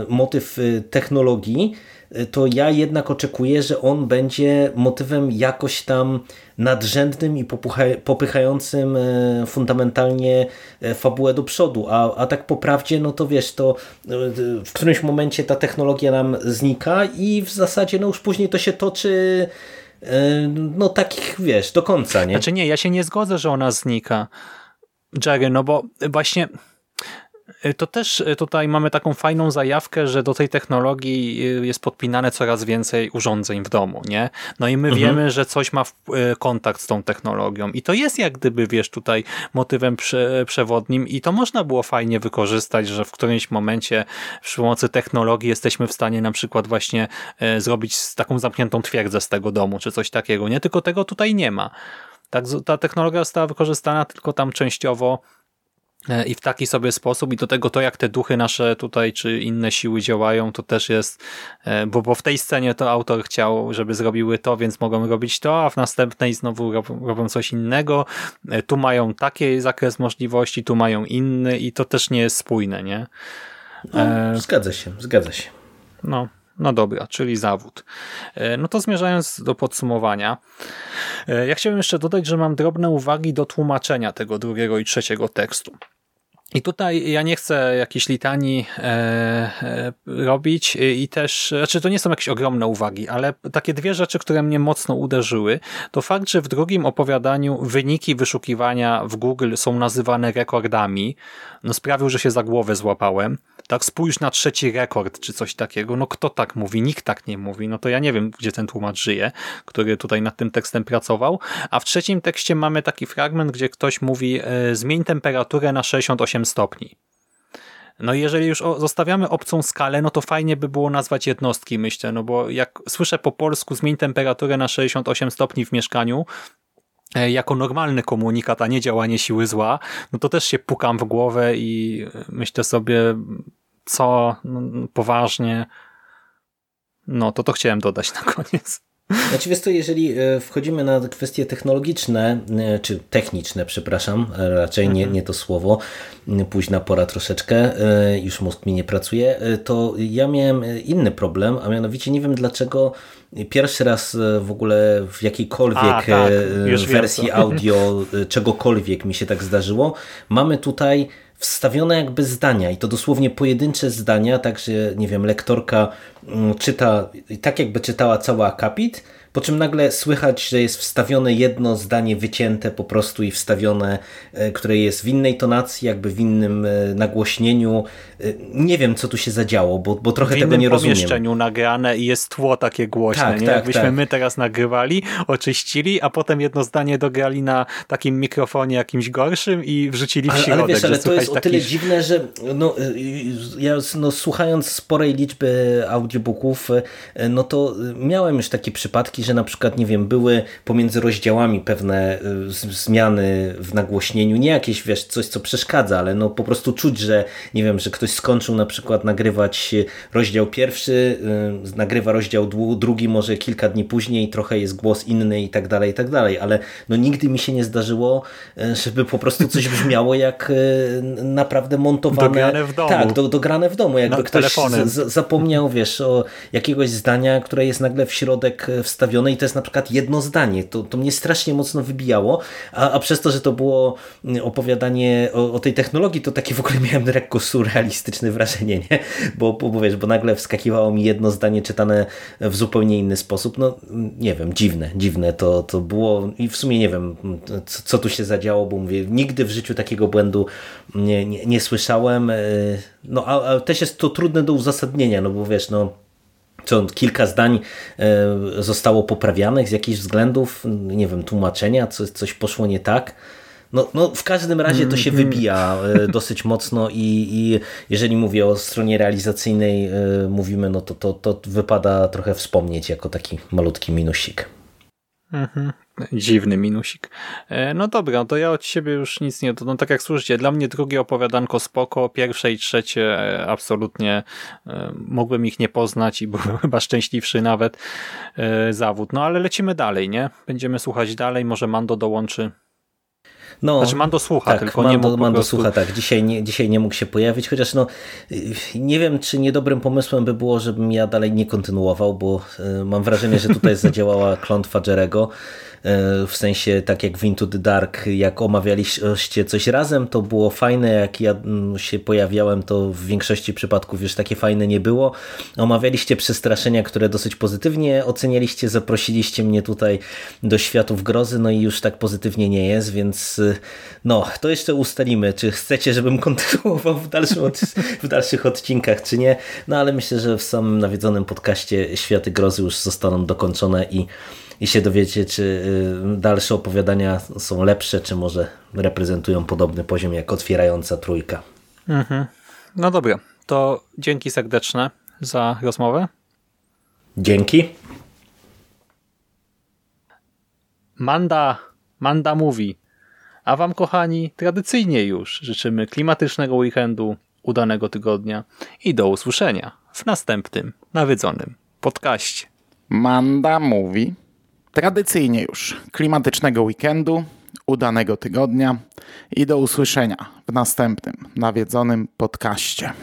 y, motyw y, technologii, y, to ja jednak oczekuję, że on będzie motywem jakoś tam nadrzędnym i popychającym fundamentalnie fabułę do przodu, a, a tak po prawdzie, no to wiesz, to w którymś momencie ta technologia nam znika i w zasadzie no już później to się toczy no takich, wiesz, do końca, nie? Znaczy nie, ja się nie zgodzę, że ona znika, Jerry, no bo właśnie to też y, tutaj mamy taką fajną zajawkę, że do tej technologii y, jest podpinane coraz więcej urządzeń w domu, nie? No i my mhm. wiemy, że coś ma kontakt z tą technologią i to jest jak gdyby, wiesz, tutaj motywem prze przewodnim i to można było fajnie wykorzystać, że w którymś momencie przy pomocy technologii jesteśmy w stanie na przykład właśnie zrobić taką zamkniętą twierdzę z tego domu, czy coś takiego, nie? Tylko tego tutaj nie ma. Tak, ta technologia została wykorzystana tylko tam częściowo i w taki sobie sposób i do tego to, jak te duchy nasze tutaj, czy inne siły działają, to też jest, e, bo, bo w tej scenie to autor chciał, żeby zrobiły to, więc mogą robić to, a w następnej znowu robią, robią coś innego. E, tu mają taki zakres możliwości, tu mają inny i to też nie jest spójne, nie? No, zgadza się, zgadza się. No, no dobra, czyli zawód. E, no to zmierzając do podsumowania, e, ja chciałbym jeszcze dodać, że mam drobne uwagi do tłumaczenia tego drugiego i trzeciego tekstu. I tutaj ja nie chcę jakiejś litanii e, robić i też, znaczy to nie są jakieś ogromne uwagi, ale takie dwie rzeczy, które mnie mocno uderzyły, to fakt, że w drugim opowiadaniu wyniki wyszukiwania w Google są nazywane rekordami, no sprawił, że się za głowę złapałem. Tak, spójrz na trzeci rekord, czy coś takiego. No kto tak mówi? Nikt tak nie mówi. No to ja nie wiem, gdzie ten tłumacz żyje, który tutaj nad tym tekstem pracował. A w trzecim tekście mamy taki fragment, gdzie ktoś mówi e, zmień temperaturę na 68 stopni. No i jeżeli już zostawiamy obcą skalę, no to fajnie by było nazwać jednostki, myślę, no bo jak słyszę po polsku zmień temperaturę na 68 stopni w mieszkaniu, e, jako normalny komunikat, a nie działanie siły zła, no to też się pukam w głowę i myślę sobie, co no, poważnie. No to to chciałem dodać na koniec. Znaczy wiesz to, jeżeli e, wchodzimy na kwestie technologiczne, e, czy techniczne, przepraszam, e, raczej nie, mhm. nie to słowo, późna pora troszeczkę, już mózg mi nie pracuje, to ja miałem inny problem, a mianowicie nie wiem dlaczego pierwszy raz w ogóle w jakiejkolwiek a, tak, wersji audio czegokolwiek mi się tak zdarzyło, mamy tutaj wstawione jakby zdania i to dosłownie pojedyncze zdania, także nie wiem, lektorka czyta tak jakby czytała cały akapit, po czym nagle słychać, że jest wstawione jedno zdanie wycięte po prostu i wstawione, e, które jest w innej tonacji, jakby w innym e, nagłośnieniu. E, nie wiem, co tu się zadziało, bo, bo trochę tego nie rozumiem. W pomieszczeniu nagrane i jest tło takie głośne, tak, nie? Tak, Jakbyśmy tak. my teraz nagrywali, oczyścili, a potem jedno zdanie dograli na takim mikrofonie jakimś gorszym i wrzucili w środek. Ale, ale wiesz, ale to jest taki... o tyle dziwne, że no, ja no, słuchając sporej liczby audiobooków, no to miałem już takie przypadki, że na przykład, nie wiem, były pomiędzy rozdziałami pewne y, zmiany w nagłośnieniu, nie jakieś, wiesz, coś, co przeszkadza, ale no po prostu czuć, że, nie wiem, że ktoś skończył na przykład nagrywać rozdział pierwszy, nagrywa rozdział drugi może kilka dni później, trochę jest głos inny i tak dalej, i tak dalej, ale no nigdy mi się nie zdarzyło, żeby po prostu coś brzmiało jak naprawdę montowane. Dograne w domu. Tak, do, dograne w domu, jakby ktoś zapomniał, wiesz, o jakiegoś zdania, które jest nagle w środek wstawione zrobione i to jest na przykład jedno zdanie. To, to mnie strasznie mocno wybijało, a, a przez to, że to było opowiadanie o, o tej technologii, to takie w ogóle miałem lekko surrealistyczne wrażenie, nie? Bo, bo, wiesz, bo nagle wskakiwało mi jedno zdanie czytane w zupełnie inny sposób. No nie wiem, dziwne, dziwne to, to było i w sumie nie wiem, co, co tu się zadziało, bo mówię, nigdy w życiu takiego błędu nie, nie, nie słyszałem. E, no a, a też jest to trudne do uzasadnienia, no bo wiesz, no co kilka zdań e, zostało poprawianych z jakichś względów, nie wiem, tłumaczenia, coś, coś poszło nie tak. No, no w każdym razie to się mhm. wybija e, dosyć mocno i, i jeżeli mówię o stronie realizacyjnej e, mówimy, no to, to, to wypada trochę wspomnieć jako taki malutki minusik. Mhm. Dziwny minusik. E, no dobra, to ja od siebie już nic nie... No tak jak słyszycie, dla mnie drugie opowiadanko spoko, pierwsze i trzecie e, absolutnie e, mogłem ich nie poznać i byłem chyba szczęśliwszy nawet zawód. No ale lecimy dalej, nie? Będziemy słuchać dalej, może Mando dołączy no, znaczy Mando słucha, tak, tylko Mando, nie mógł Mando słucha, tak. Dzisiaj nie, dzisiaj nie mógł się pojawić, chociaż no nie wiem, czy niedobrym pomysłem by było, żebym ja dalej nie kontynuował, bo y, mam wrażenie, że tutaj zadziałała klątwa Jerego w sensie tak jak w Into the Dark, jak omawialiście coś razem, to było fajne, jak ja mm, się pojawiałem, to w większości przypadków już takie fajne nie było. Omawialiście przestraszenia, które dosyć pozytywnie ocenialiście, zaprosiliście mnie tutaj do światów grozy, no i już tak pozytywnie nie jest, więc no, to jeszcze ustalimy, czy chcecie, żebym kontynuował w, dalszym, w dalszych odcinkach, czy nie, no ale myślę, że w samym nawiedzonym podcaście Światy Grozy już zostaną dokończone i i się dowiecie, czy y, dalsze opowiadania są lepsze, czy może reprezentują podobny poziom jak otwierająca trójka. Mhm. No dobra, to dzięki serdeczne za rozmowę. Dzięki. Manda, Manda mówi. A wam, kochani, tradycyjnie już życzymy klimatycznego weekendu, udanego tygodnia i do usłyszenia w następnym nawiedzonym podcaście. Manda mówi. Tradycyjnie już klimatycznego weekendu, udanego tygodnia i do usłyszenia w następnym nawiedzonym podcaście.